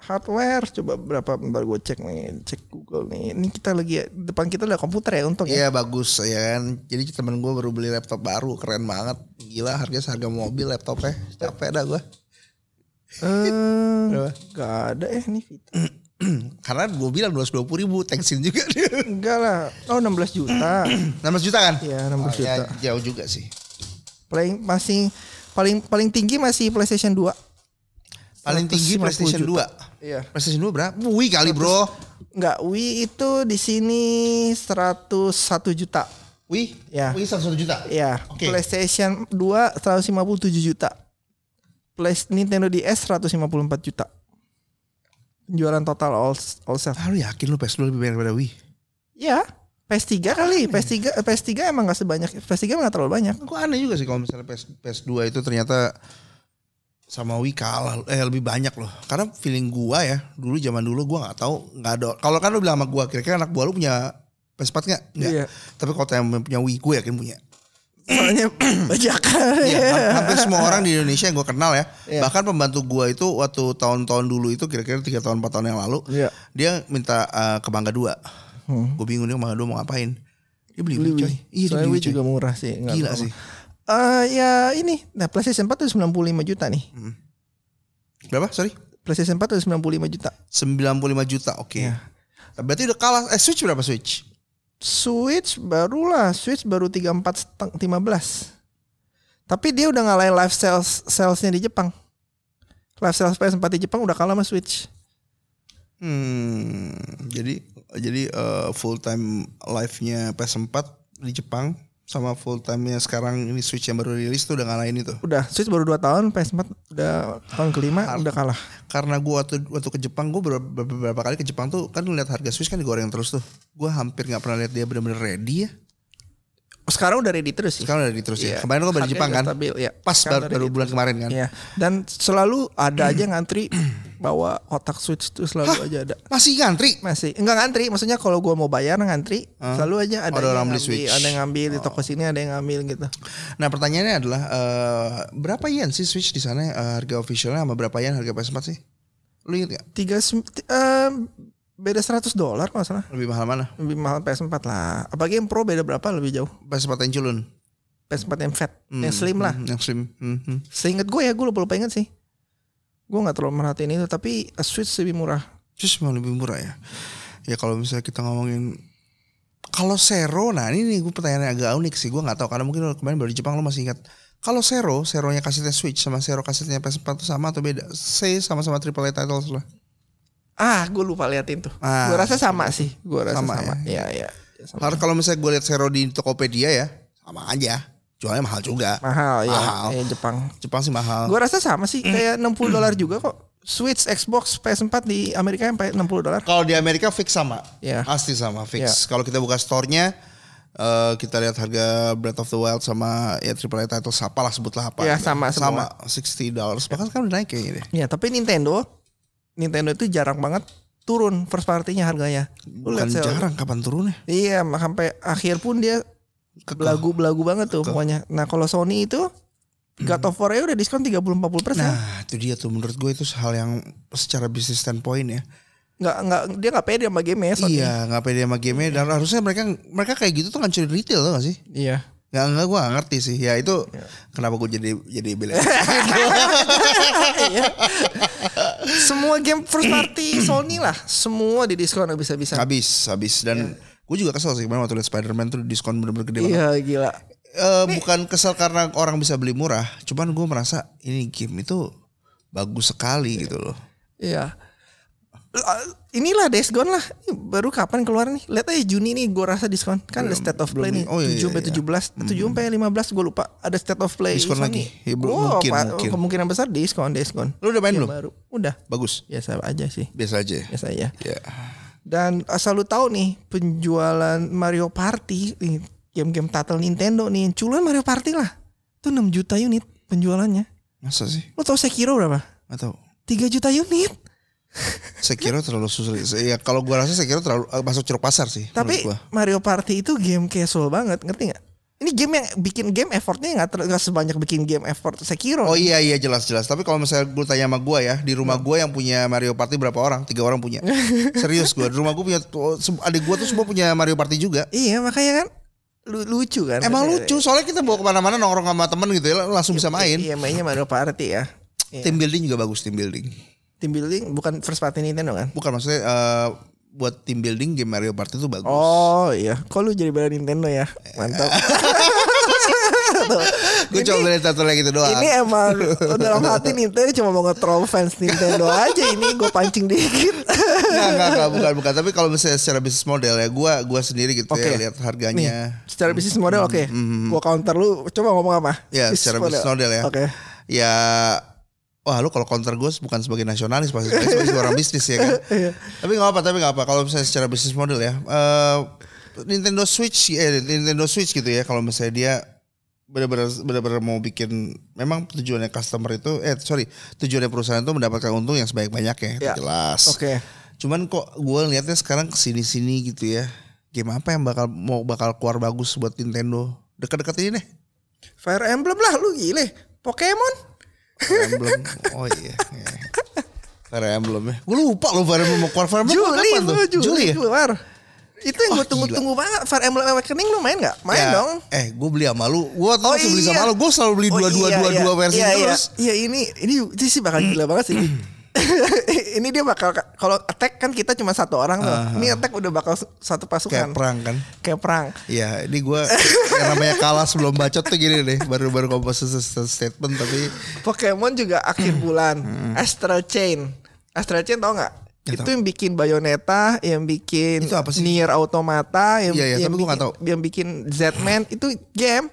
Hardware coba berapa bentar gue cek nih, cek Google nih. Ini kita lagi depan kita ada komputer ya untung ya. Iya bagus ya kan. Jadi temen gue baru beli laptop baru keren banget. Gila harganya seharga mobil laptopnya. Capek dah gue. Eh? Gak ada eh nih Vita. Karena gue bilang 220 ribu taxin juga dia. Enggak lah. Oh 16 juta. 16 juta kan? Iya 16 Oh, juta. ya, jauh juga sih. Paling masih paling paling tinggi masih PlayStation 2. Paling tinggi 150 PlayStation juta. 2. Iya. PlayStation 2 berapa? Wih kali bro. Enggak, Wii itu di sini 101 juta. Wih, Ya. wih 101 juta. Ya, Oke. PlayStation 2 157 juta. Play, Nintendo DS 154 juta. Penjualan total all all set. Ah, lu yakin lu PS2 lebih banyak daripada Wii? Ya, PS3 kali. PS3 PS3 emang gak sebanyak. PS3 emang gak terlalu banyak. Gue aneh juga sih kalau misalnya PS, PS2 itu ternyata sama Wii kalah eh lebih banyak loh. Karena feeling gua ya, dulu zaman dulu gua nggak tahu, nggak ada. Kalau kan lu bilang sama gua kira-kira anak gua lu punya PS4 nggak? Nggak. Iya. Tapi kalau yang punya Wii gue yakin punya. Soalnya bajakan. Ham- hampir semua orang di Indonesia yang gue kenal ya. Iya. Bahkan pembantu gua itu waktu tahun-tahun dulu itu kira-kira tiga tahun 4 tahun yang lalu, Iya. dia minta eh, ke Bangga 2. Hmm. Gue bingung dia Bangga 2 mau ngapain. Dia beli Beli coy. Iya dia beli coy. juga murah sih. Gila apa-apa. sih. Eh ya ini, nah PlayStation 4 tuh 95 juta nih. Berapa? Sorry? PlayStation 4 tuh 95 juta. 95 juta. Oke. Iya. Berarti udah kalah. Eh Switch berapa Switch? Switch barulah, Switch baru 34 seteng- 15. Tapi dia udah ngalahin live sales salesnya di Jepang. Live sales PS4 di Jepang udah kalah sama Switch. Hmm, jadi jadi full time live-nya PS4 di Jepang sama full time-nya sekarang ini Switch yang baru rilis tuh udah ngalahin itu. Udah Switch baru 2 tahun, PS4 udah tahun kelima udah kalah. Karena gua waktu waktu ke Jepang gua beberapa, beberapa kali ke Jepang tuh kan lihat harga Switch kan digoreng terus tuh. Gua hampir nggak pernah lihat dia bener-bener ready ya. Sekarang udah ready terus sih. Sekarang udah ready terus ya. Iya. Kemarin gua baru Jepang kan. Stabil, ya. Pas Sekarang baru, baru bulan terus. kemarin kan. Iya. Dan selalu ada aja ngantri bawa kotak Switch tuh selalu aja ada. Masih ngantri. Masih enggak ngantri, maksudnya kalau gua mau bayar ngantri, selalu aja ada, Ada yang orang beli Switch. ada yang ngambil di toko sini, ada yang ngambil gitu. Nah pertanyaannya adalah eh, berapa yen sih Switch di sana eh, harga officialnya sama berapa yen harga PS4 sih? Lu inget gak? Tiga eh, beda 100 dolar kalau salah. Lebih mahal mana? Lebih mahal PS4 lah. Apalagi yang Pro beda berapa lebih jauh. PS4 yang culun. PS4 yang fat, yang slim lah. Hmm, yang slim. Hmm, hmm. Seingat gue ya, gue lupa lupa inget sih. Gue nggak terlalu merhatiin itu, tapi Switch lebih murah. Terus memang lebih murah ya. Ya kalau misalnya kita ngomongin kalau Zero, nah ini nih gue pertanyaannya agak unik sih. Gue nggak tahu karena mungkin kemarin baru di Jepang lo masih ingat. Kalau Zero, Zero-nya kasetnya Switch sama Zero kasetnya PS4 itu sama atau beda? Say sama-sama triple A titles lah. Ah, gue lupa liatin tuh. Ah, gue rasa sama sih. Gue rasa Sama sama. Iya, iya. Ya, sama. Harus kalau misalnya gue lihat Zero di Tokopedia ya, sama aja. Jualnya mahal juga. Mahal ya, Mahal. eh, Jepang. Jepang sih mahal. Gue rasa sama sih, kayak 60 dolar juga kok. Switch, Xbox, PS4 di Amerika yang pakai 60 dolar. Kalau di Amerika fix sama. Iya. Pasti sama fix. Iya. Kalau kita buka store-nya eh, kita lihat harga Breath of the Wild sama ya triple A titles apalah sebutlah apa. Iya, sama sama 60 dollars. Bahkan sekarang udah naik kayaknya deh. Ya, tapi Nintendo, Nintendo itu jarang banget turun first party-nya harganya. Bukan jarang kapan turunnya. Iya, sampai akhir pun dia belagu-belagu banget tuh pokoknya. Nah, kalau Sony itu God of War udah diskon 30-40 persen. Nah, itu dia tuh menurut gue itu hal yang secara bisnis standpoint ya. Nggak, nggak, dia nggak pede sama game ya Sony. Iya, nggak pede sama game dan harusnya mereka mereka kayak gitu tuh ngancurin retail tuh gak sih? Iya. Nggak, nggak gue gak ngerti sih. Ya itu kenapa gue jadi jadi bela. Iya. Semua game first party Sony lah, semua di diskon bisa-bisa. habis, habis dan gue juga kesel sih kemarin waktu lihat Spider-Man tuh diskon bener-bener gede banget. Iya, gila. Eh, bukan kesel karena orang bisa beli murah, cuman gue merasa ini game itu bagus sekali gitu loh. Iya. inilah Days Gone lah. Baru kapan keluar nih? Lihat aja Juni nih gue rasa diskon. Kan ada State of Play nih. Oh, iya, 7 iya, sampai iya. 17, 7 sampai 15 gue lupa. Ada State of Play Diskon lagi? Ya, Wah, mungkin. Kemungkinan besar diskon, Days Gone. Lu udah main Yang belum? baru. Udah. Bagus. Biasa aja sih. Biasa aja. ya? Biasa aja. Ya. Dan asal lu tahu nih penjualan Mario Party nih, game-game title Nintendo nih, culuan Mario Party lah. Itu 6 juta unit penjualannya. Masa sih? Lu tau Sekiro berapa? Atau 3 juta unit. Sekiro terlalu susah. Ya kalau gua rasa Sekiro terlalu eh, masuk ceruk pasar sih. Tapi. Mario Party itu game casual banget, ngerti nggak? Ini game yang bikin game effortnya nggak ter- nggak sebanyak bikin game effort Sekiro. Oh iya iya jelas jelas. Tapi kalau misalnya gue tanya sama gue ya, di rumah gue yang punya Mario Party berapa orang? Tiga orang punya. Serius gue. Di rumah gue punya adik gue tuh semua punya Mario Party juga. Iya makanya kan lu- lucu kan. Emang lucu. Soalnya kita bawa ke mana-mana nongkrong sama temen gitu ya, langsung bisa main. Iya mainnya Mario Party ya. Iya. Team building juga bagus team building. Team building bukan first party Nintendo kan? Bukan maksudnya eh, buat team building game Mario Party itu bagus. Oh iya, kok lu jadi bela Nintendo ya? Mantap. Gue coba beli satu lagi gitu doang. Ini emang dalam hati Nintendo cuma mau nge-troll fans Nintendo aja ini gue pancing dikit. Enggak, enggak, enggak, bukan, bukan. Tapi kalau misalnya secara bisnis model ya, gue gua sendiri gitu Oke. ya lihat harganya. Secara bisnis model oke. Gua counter lu coba ngomong apa? Ya, secara bisnis model ya. Oke. Ya, wah lu kalau counter gue bukan sebagai nasionalis pasti sebagai sebagai orang bisnis ya kan. Iya. tapi nggak apa, tapi nggak apa. Kalau misalnya secara bisnis model ya, eh, Nintendo Switch, eh, Nintendo Switch gitu ya. Kalau misalnya dia benar-benar benar-benar mau bikin, memang tujuannya customer itu, eh sorry, tujuannya perusahaan itu mendapatkan untung yang sebanyak-banyaknya, itu Ya. jelas. Oke. Cuman kok gue lihatnya sekarang ke sini-sini gitu ya. Game apa yang bakal mau bakal keluar bagus buat Nintendo? Dekat-dekat ini deh. Fire Emblem lah lu gile. Pokemon. Fire Emblem. Oh iya. iya. Fire Emblem ya. Gue lupa loh Fire Emblem keluar Fire Emblem Juli, kapan tuh? Juli, Juli ya? keluar. Itu yang Wah, gue tunggu-tunggu banget. Fire Emblem Awakening lu main gak? Main Ya, dong. Eh gue beli sama lu. Gue tuh Oh, masih beli iya. sama lu. Gue selalu beli Oh, dua-dua iya, dua-dua iya. versi iya, terus. Iya, iya ini ini ini sih bakal gila banget sih. ini dia bakal kalau attack kan kita cuma satu orang tuh. Ini attack udah bakal satu pasukan. Kayak perang kan. Kayak perang. Iya, ini gue yang namanya kalah sebelum bacot tuh gini deh. Baru-baru sesuatu statement tapi Pokemon juga akhir Hmm. bulan. Astral Chain. Astral Chain tau nggak? Nggak itu tahu. yang bikin Bayonetta, yang bikin Itu apa sih? Nier Automata, yang, Iya, iya, yang gua bikin- Yang bikin Z-Man itu game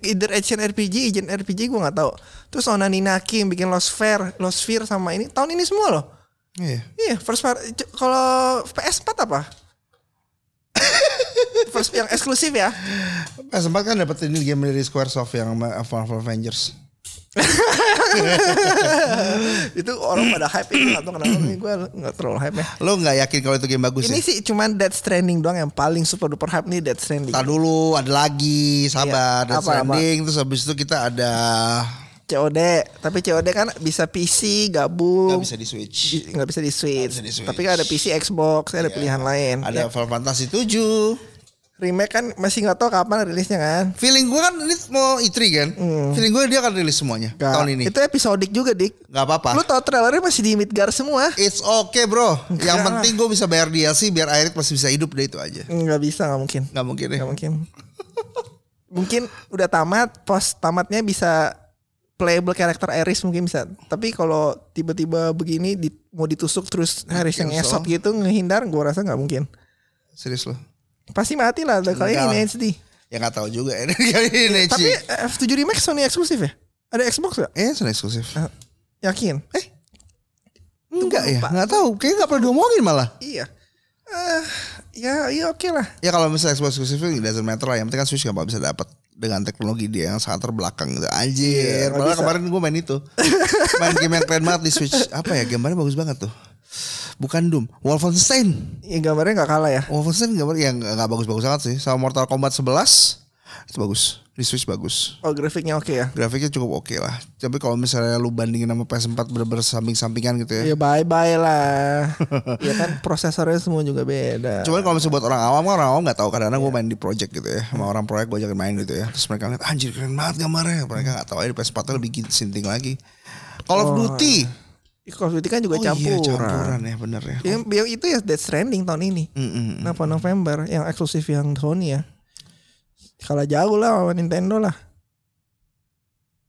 either action RPG, agent RPG gue nggak tahu. Terus Onani Naki yang bikin Lost Sphere, Lost Sphere sama ini tahun ini semua loh. iya. Iya, first part. Kalau PS4 apa? first yang eksklusif ya. Pas sempat kan dapat ini game dari Squaresoft yang Marvel Avengers. itu orang pada hype itu tahu kenapa nih gue nggak terlalu hype ya. Lo nggak yakin kalau itu game bagus Ini ya? sih cuman Dead Stranding doang yang paling super duper hype nih Dead Stranding. Tar dulu ada lagi sabar Iya, apa, apa? Stranding terus habis itu kita ada COD, tapi COD kan bisa PC gabung. nggak bisa di Switch. Nggak bisa di Switch. bisa di Switch. Tapi kan ada PC, Xbox, ada pilihan lain. Ada Ya, Final Fantasy 7. Remake kan masih nggak tahu kapan rilisnya kan. Feeling gue kan ini mau E3 kan. Feeling gue dia akan rilis semuanya Hmm. Nggak. tahun ini. Itu episodik juga dik. Gak apa-apa. Lu tau trailernya masih di Midgar semua. It's okay bro. Yang Enggak. penting gue bisa bayar DLC biar Airit masih bisa hidup deh itu aja. Nggak bisa nggak mungkin. Gak mungkin ya. Nggak mungkin. mungkin udah tamat, pos tamatnya bisa playable karakter Iris mungkin bisa. Tapi kalau tiba-tiba begini di, mau ditusuk terus Iris yang Cancel. ngesot gitu ngehindar, gua rasa nggak mungkin. Serius loh. Pasti mati lah kali ini lah. HD. Ya gak tahu juga ini kali ini. Tapi eh, F7 Remake Sony eksklusif ya? Ada Xbox gak? eh sudah eksklusif. Yakin? Eh, Enggak ya, nggak tahu. Kayaknya nggak pernah diomongin malah. iya. Eh, ya, iya oke lah. Ya kalau misalnya Xbox eksklusif it doesn't matter lah. Yang penting kan Switch gak bisa dapat dengan teknologi dia yang sangat terbelakang gitu. Anjir. Iya, nggak Malah bisa. kemarin gue main itu. main game yang keren banget di Switch. Apa ya gambarnya bagus banget tuh. Bukan Doom, Wolfenstein. Ya, gambarnya nggak kalah ya. Wolfenstein gambar yang nggak bagus-bagus banget sih. Sama Mortal Kombat 11 itu bagus. Di Switch bagus. Oh grafiknya oke ya. Grafiknya cukup oke lah. Tapi kalau misalnya lu bandingin sama PS4 bener-bener samping-sampingan gitu ya. Ya bye bye lah. ya kan prosesornya semua juga beda. Cuman kalau misalnya buat orang awam kan orang awam nggak tahu kadang-kadang Iya. gue main di project gitu ya sama orang proyek gue ajakin main gitu ya terus mereka lihat anjir keren banget gambarnya mereka nggak tahu aja di PS4 lebih gini- sinting lagi Call of Duty Call Duty kan juga oh iya campuran. campuran ya bener ya Yang, yang itu ya Death Stranding tahun ini. Mm-mm. Kenapa November yang eksklusif yang Sony ya? Kalah jauh lah sama Nintendo lah.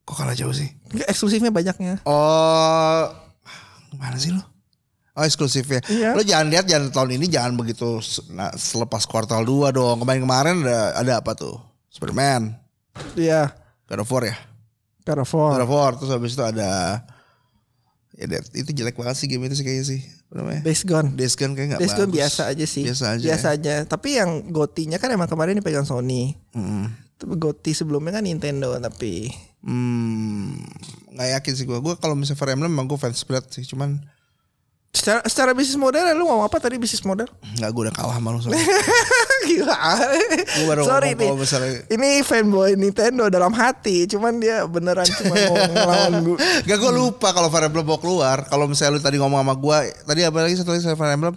kok kalah jauh sih Eksklusifnya banyaknya. oh mana sih lo Oh eksklusif ya. Iya. Lo jangan lihat jangan tahun ini jangan begitu nah, selepas kuartal 2 dong. Kemarin-kemarin ada ada apa tuh? Spiderman, Iya. God of War ya. God of God War. of War terus habis itu ada ya Dead- itu jelek banget sih game itu sih kayaknya sih. Apa namanya? Days Gone. Days Gone kayak gak Days Gone bagus. biasa aja sih. Biasa aja. Biasa aja. Tapi yang gotinya kan emang kemarin dipegang Sony. Mm. Tapi goti sebelumnya kan Nintendo tapi Hmm, nggak yakin sih gue. Gue kalau misalnya Fire Emblem emang gue fans berat sih. Cuman secara secara bisnis model lu ngomong apa tadi bisnis model? nggak gue udah kalah malu soalnya. Gila. Gue baru Sorry ngomong nih. misalnya Ini fanboy Nintendo dalam hati, cuman dia beneran cuma mau ngelawan gue. Gak gue lupa kalau Fire Emblem mau keluar. Kalau misalnya lu tadi ngomong sama gue, tadi apa lagi satu lagi Fire Emblem?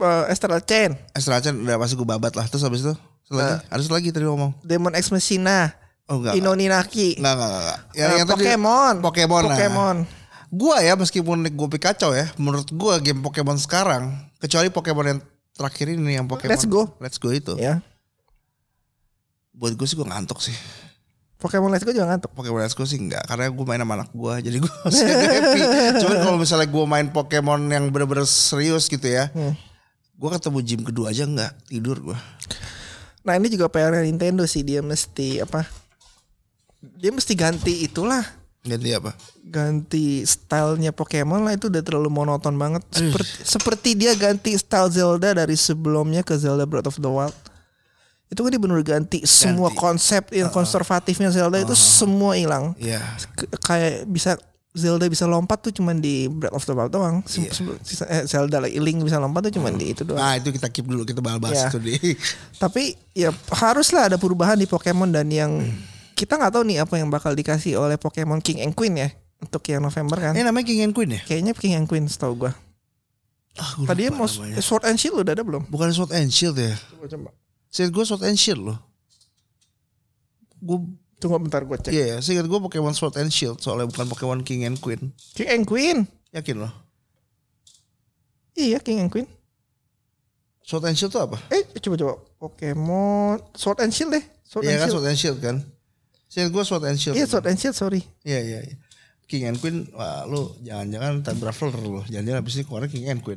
Uh, Astral Chain, Astral Chain udah pasti gue babat lah. Terus habis itu lagi, ada satu lagi tadi ngomong. Demon X Machina, Oh enggak. Inoninaki, Enggak, enggak, enggak. enggak. Yang, uh, yang tadi Pokemon, Pokemon. nah. Pokemon. Gua ya meskipun gue kacau ya, menurut gua game Pokemon sekarang, kecuali Pokemon yang terakhir ini yang Pokemon. Let's go. Let's go itu. Ya, Buat gue sih gue ngantuk sih. Pokemon Let's Go juga ngantuk. Pokemon Let's Go sih enggak karena gue main sama anak gue jadi gue masih happy. Cuman kalau misalnya gue main Pokemon yang bener-bener serius gitu ya, Hmm. gue ketemu gym kedua aja enggak tidur gue. Nah ini juga PR Nintendo sih dia mesti apa? Dia mesti ganti itulah, Ganti apa? ganti stylenya Pokemon lah itu udah terlalu monoton banget. Seperti, seperti dia ganti style Zelda dari sebelumnya ke Zelda Breath of the Wild. Itu kan dia bener ganti semua konsep yang konservatifnya Zelda itu semua hilang. Iya. K- kayak bisa Zelda bisa lompat tuh cuman di Breath of the Wild doang. Se- Iya. sisa- eh, Zelda like, Link bisa lompat tuh cuman di itu doang. Nah itu kita keep dulu kita bahas Iya. itu di. Tapi ya haruslah ada perubahan di Pokemon dan yang kita nggak tahu nih apa yang bakal dikasih oleh Pokemon King and Queen ya untuk yang November kan. Eh namanya King and Queen ya? Kayaknya King and Queen setahu gua. Ah, gua Tadi mau namanya. Sword and Shield udah ada belum? Bukan Sword and Shield ya? Coba coba. Saya gue Sword and Shield loh. Gue Tunggu bentar gua cek. Iya, yeah, seingat gue Pokemon Sword and Shield soalnya bukan Pokemon King and Queen. King and Queen. Yakin loh? Iya King and Queen. Sword and Shield tuh apa? Eh coba coba Pokemon Sword and Shield deh. Sword Iya and kan Shield. Sword and Shield kan? Seingat gue Sword and Shield. Iya Sword and Shield sorry. Iya iya. iya. King and Queen, wah lu jangan-jangan time traveler lu. Jangan-jangan abis ini keluarnya King and Queen.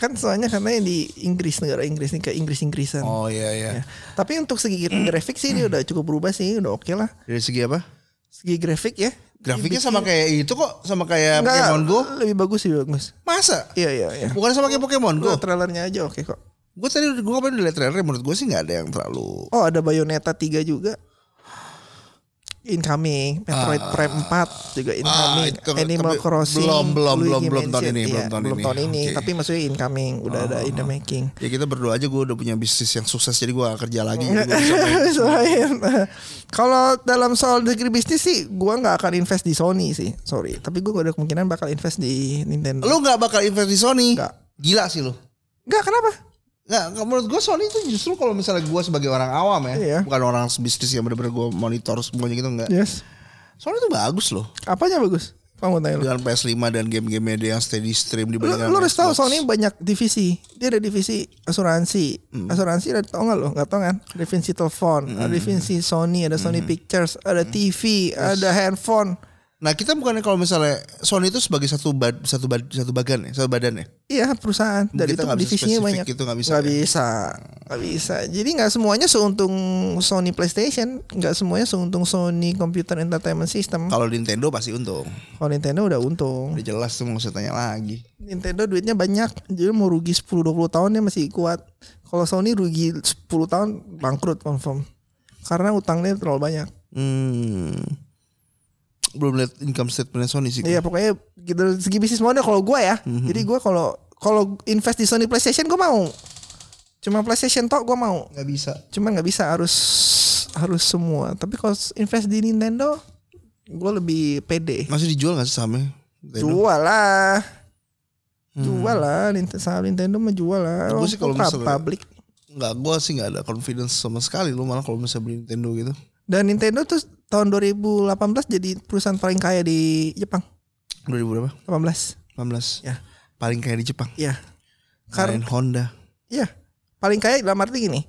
Kan soalnya karena yang di Inggris negara Inggris nih kayak Inggris Inggrisan. Oh iya iya. Ya. Tapi untuk segi grafik sih dia udah cukup berubah sih, udah oke lah. Dari segi apa? Segi grafik ya. Grafiknya sama kayak itu kok, sama kayak Enggak, Pokemon Go. lebih bagus sih bagus. Masa? Iya iya iya. Bukan sama kayak Pokemon Go. Gua trailernya aja oke kok. Gue tadi gue kemarin udah liat trailer, menurut gue sih nggak ada yang terlalu. Oh ada Bayonetta 3 juga. Incoming, Metroid Prime 4 juga incoming, itu- Animal tapi Crossing, belum, belum, Luigi belum, belum tahun ini, Iya, belum tahun ini. tahun ini, Oke. tapi maksudnya incoming, udah ada in the making. Ya kita berdoa aja gue udah punya bisnis yang sukses jadi gue gak kerja lagi. Selain kalau dalam soal degree bisnis sih, gua nggak akan invest di Sony sih, sorry. Tapi gua ada kemungkinan bakal invest di Nintendo. Lu gak bakal invest di Sony? Nggak. Gila sih lu. Nggak kenapa? Nggak, menurut gue Sony itu justru kalau misalnya gue sebagai orang awam ya, Iya. bukan orang bisnis yang bener-bener gue monitor semuanya gitu enggak. Yes. Sony itu bagus loh. Apanya bagus? Kamu tanya lu. Dengan PS5 dan game-game dia yang steady stream Lu, dibandingkan lu harus tahu. Sony banyak divisi. Dia ada divisi asuransi. Asuransi ada tau nggak lo? Nggak tau kan? Divisi telepon, ada divisi Sony, ada Sony Pictures, ada TV, ada handphone. Nah kita bukannya kalau misalnya Sony itu sebagai satu bad, satu bad, satu bagian ya, satu badan ya. Iya perusahaan dan Kita itu nggak bisa divisinya banyak. gitu, nggak bisa Nggak ya? bisa, nggak bisa. Jadi nggak semuanya seuntung Sony PlayStation, nggak semuanya seuntung Sony Computer Entertainment System. Kalau Nintendo pasti untung. Kalau Nintendo udah untung. Udah jelas tuh mau tanya lagi. Nintendo duitnya banyak, jadi mau rugi 10-20 tahun dia masih kuat. Kalau Sony rugi 10 tahun bangkrut confirm. Karena utangnya terlalu banyak. Hmm. Belum lihat income statementnya Sony sih. Iya pokoknya gitu segi bisnis model kalau gue ya. Jadi gue kalau kalau invest di Sony PlayStation gue mau. Cuma PlayStation tok gue mau. Gak bisa. Cuman nggak bisa harus harus semua. Tapi kalau invest di Nintendo gue lebih pede. Masih dijual gak sih sahamnya? Nintendo? Jual lah. Jual lah Nintendo saham Nintendo mah jual lah. Gua sih kalau misalnya- public. Enggak, gue sih gak ada confidence sama sekali lu malah kalau misalnya beli Nintendo gitu. Dan Nintendo tuh tahun 2018 jadi perusahaan paling kaya di Jepang. 2000 berapa? 18. 18. Ya. Paling kaya di Jepang. Iya. Karena Honda. iya. Paling kaya dalam arti gini.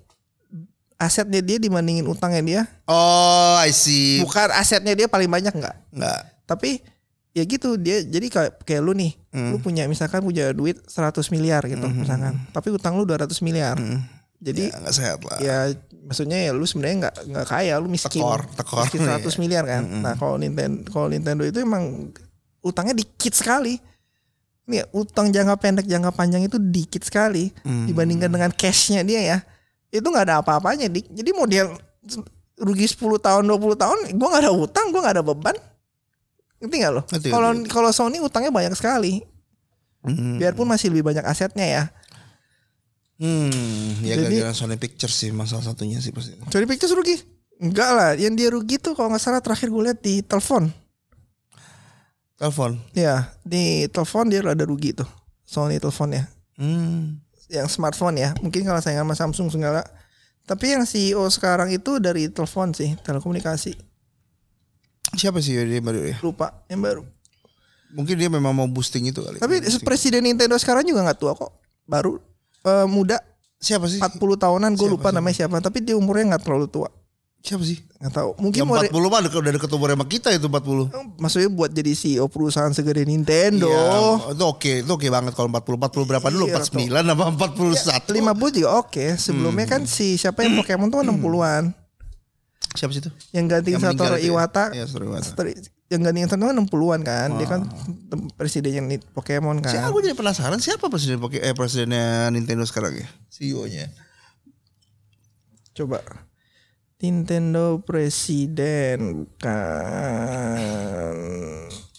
Asetnya dia dibandingin utangnya dia. Oh, I see. Bukan asetnya dia paling banyak enggak. Enggak. Tapi ya gitu dia jadi kayak kayak lu nih Hmm. lu punya misalkan punya duit 100 miliar gitu misalkan tapi utang lu 200 miliar jadi Ya, nggak sehat lah. ya maksudnya ya lu sebenarnya nggak nggak kaya lu miskin. Tekor, tekor. miskin 100 miliar kan. Nah kalau Nintendo kalau Nintendo itu emang utangnya dikit sekali. Nih utang jangka pendek jangka panjang itu dikit sekali Hmm. dibandingkan dengan cashnya dia ya. Itu nggak ada apa-apanya dik. Jadi mau dia rugi 10 tahun 20 tahun gua nggak ada utang gua nggak ada beban. Ngerti nggak lo? Kalau kalau Sony utangnya banyak sekali. Hmm. biarpun masih lebih banyak asetnya ya Hmm, ya Jadi- gara-gara Sony Pictures sih masalah satunya sih pasti. Sony Pictures rugi enggak lah yang dia rugi tuh kalau nggak salah terakhir gue lihat di telepon Telepon. ya di telepon dia ada rugi tuh Sony teleponnya Hmm. yang smartphone ya mungkin kalau saingan sama Samsung segala tapi yang CEO sekarang itu dari telepon sih telekomunikasi Siapa sih dia baru ya? lupa yang baru Mungkin dia memang mau boosting itu kali. tapi presiden Nintendo sekarang juga nggak tua kok baru eh, muda siapa sih? 40 tahunan gue lupa sih? namanya siapa tapi dia umurnya nggak terlalu tua Siapa sih? nggak tahu mungkin mau 40 mah udah deket umur sama kita itu 40. maksudnya buat jadi CEO perusahaan segede Nintendo Iya, itu oke, itu oke banget kalau 40. 40 berapa dulu? Iya, 49 apa 41? 50 juga oke sebelumnya Hmm. kan si siapa yang Pokemon tuh 60-an Siapa sih itu? yang meninggal Satoru ya? Iwata Iya, Satoru Iwata. Satoru- yang gantiin Satoru 60-an kan dia kan tem- presidennya Pokemon kan Siapa gue jadi penasaran siapa presiden Poke- eh presidennya Nintendo sekarang ya? CEO-nya. coba Nintendo presiden bukan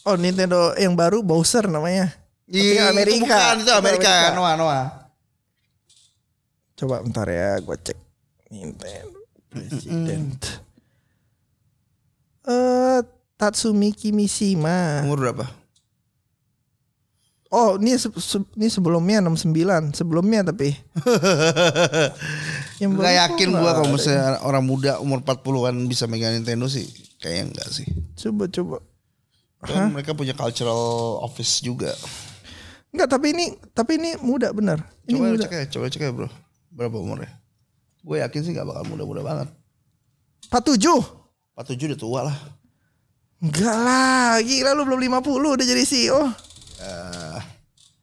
oh Nintendo yang baru Bowser namanya Tapi Iya, Amerika. Itu bukan, itu Amerika. Amerika. Noah, Noah. coba bentar ya gue cek Nintendo presiden eh Tatsumi Kimishima Umur berapa? Oh, ini se- se- ini sebelumnya 69, sebelumnya tapi. Yang Gak yakin gua kalau misalnya orang muda umur 40-an bisa megang Nintendo sih. Kayaknya enggak sih. Coba coba. Kan mereka punya cultural office juga. Enggak, tapi ini tapi ini muda benar. Ini Coba muda. cek ya, coba cek ya bro. Berapa umurnya? Gue yakin sih gak bakal muda-muda banget. 47. 47 udah tua lah. Enggak lah, gila lu belum 50 udah jadi CEO. Eh,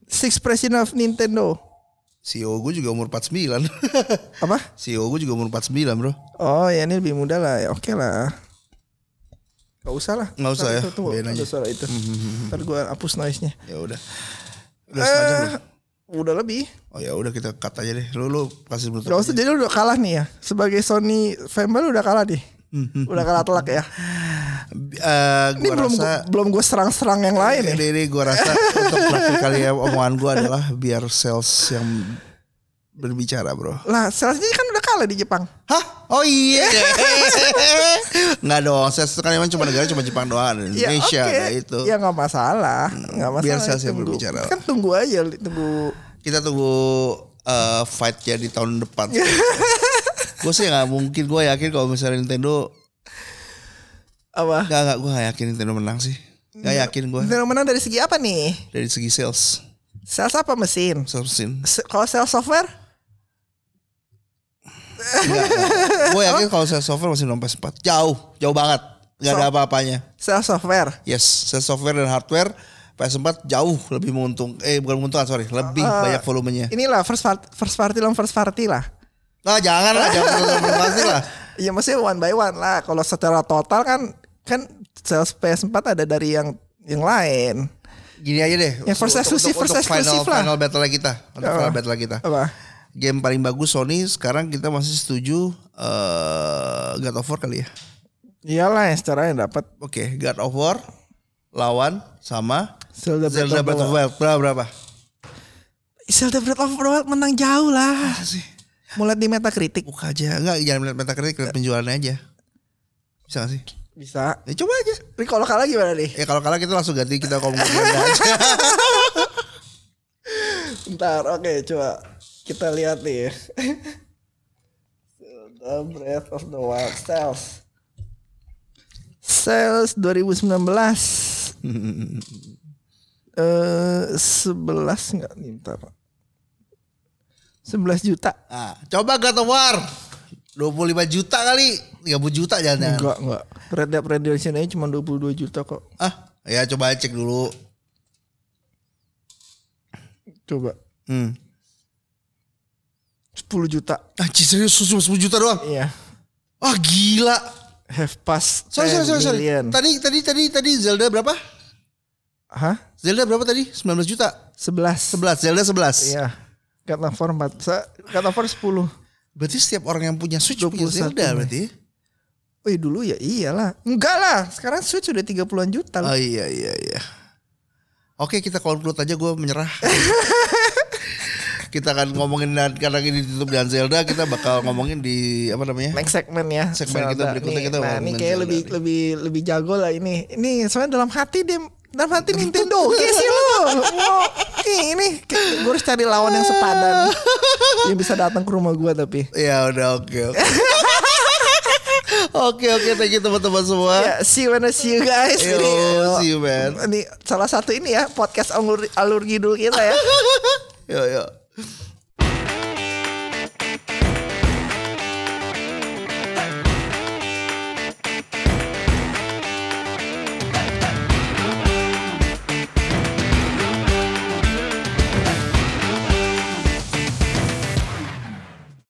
Six President of Nintendo. CEO gue juga umur 49. Apa? CEO gue juga umur 49 bro. Oh, ya ini lebih muda lah. Ya oke lah. Gak usah lah. Nggak usah Ntar ya, itu, Tunggu, biarin aja. suara itu. Ntar gue hapus noise-nya. Ya udah. Udah? Eh, udah lebih. Oh ya udah kita cut aja deh. Lu lu kasih menutup. Gak usah jadi lu udah kalah nih ya. Sebagai Sony fanboy lu udah kalah nih. udah kalah telak ya. Eh, Ini gua belum rasa belum gue serang-serang yang lain ya. ini, ini gue rasa untuk terakhir kali ya omongan gue adalah biar sales yang berbicara bro. Lah, salesnya kan udah kalah di Jepang. Hah? Oh iya. Nggak dong. Sales itu kan emang cuma negara cuma Jepang doang. Indonesia oke. ada itu. Ya nggak masalah, nggak masalah. biar sales yang tunggu. berbicara. Kan tunggu aja, tunggu. Kita tunggu eh, fight-nya di tahun depan. gue sih nggak mungkin. Gue yakin kalau misalnya Nintendo Apa? nggak nggak gue nggak yakin Nintendo menang sih. Nggak yakin gue Nintendo menang dari segi apa nih? dari segi sales. Sales apa mesin? Sales mesin. Se- Kalau sales software? Gue yakin kalau sales software masih belum PS4. Jauh, jauh banget. Gak ada apa-apanya. Sales software. Yes, sales software dan hardware PS4 jauh lebih menguntung. Eh bukan menguntungkan sorry, lebih Eh, banyak volumenya. Inilah first party, first party lawan first party lah. Nah jangan lah, jangan pasti lah. Iya maksudnya one by one lah. Kalau secara total kan kan sales PS4 ada dari yang yang lain. Gini aja deh. Yang first untuk- first exclusive lah. Final battle kita. Untuk final battle kita. Apa? Game paling bagus Sony sekarang kita masih setuju eh God of War kali ya. Iyalah yang secara yang dapat Oke, God of War lawan sama Zelda, Zelda Breath of the Wild. Berapa berapa? Zelda Breath of the Wild menang jauh lah. sih? Mulai di Metacritic. Buka aja. Enggak, jangan melihat Metacritic, lihat penjualannya aja. Bisa gak sih? Bisa. Ya coba aja. Tapi kalau kalah gimana nih? Ya kalau kalah kita langsung ganti kita ngomong Zelda aja. Bentar, oke coba kita lihat nih. Zelda Breath of the Wild sales. Sales 2019 eh 11 enggak nih bentar. 11 juta. Nah, coba God of War. 25 juta kali. 30 juta jangan. Enggak, enggak. Red Dead Redemption aja cuma 22 juta kok. Ah, Ya coba cek dulu. Coba. Hmm. 10 juta. Anjir serius cuma 10 juta doang. Iya. Ah gila. Have passed Sorry, sorry, 10 sorry, sorry. million. Tadi tadi tadi tadi Zelda berapa? Hah? Zelda berapa tadi? 19 juta. 11. 11, Zelda 11. Iya. Of War 4. Sa- God of War 10. Berarti setiap orang yang punya Switch punya 21 Zelda Mei. berarti. Wih dulu ya iyalah. Enggak lah. Sekarang Switch udah 30-an juta. Oh iya iya iya. Oke kita conclude aja gue menyerah. kita akan ngomongin karena ini ditutup dengan Zelda kita bakal ngomongin di apa namanya? Next segmen ya. Segmen kita berikutnya Nih, kita Nah ini kayak lebih nih. lebih lebih jago lah ini. Ini soalnya dalam hati dia dalam hati Nintendo oke sih nih, ini gue harus cari lawan yang sepadan yang bisa datang ke rumah gue tapi. Ya udah oke oke. Oke oke thank you teman-teman semua. Ya, see you when I see you guys. Yo, Ini, see you man. Ini salah satu ini ya podcast alur alur ngidul kita ya. Yo yo.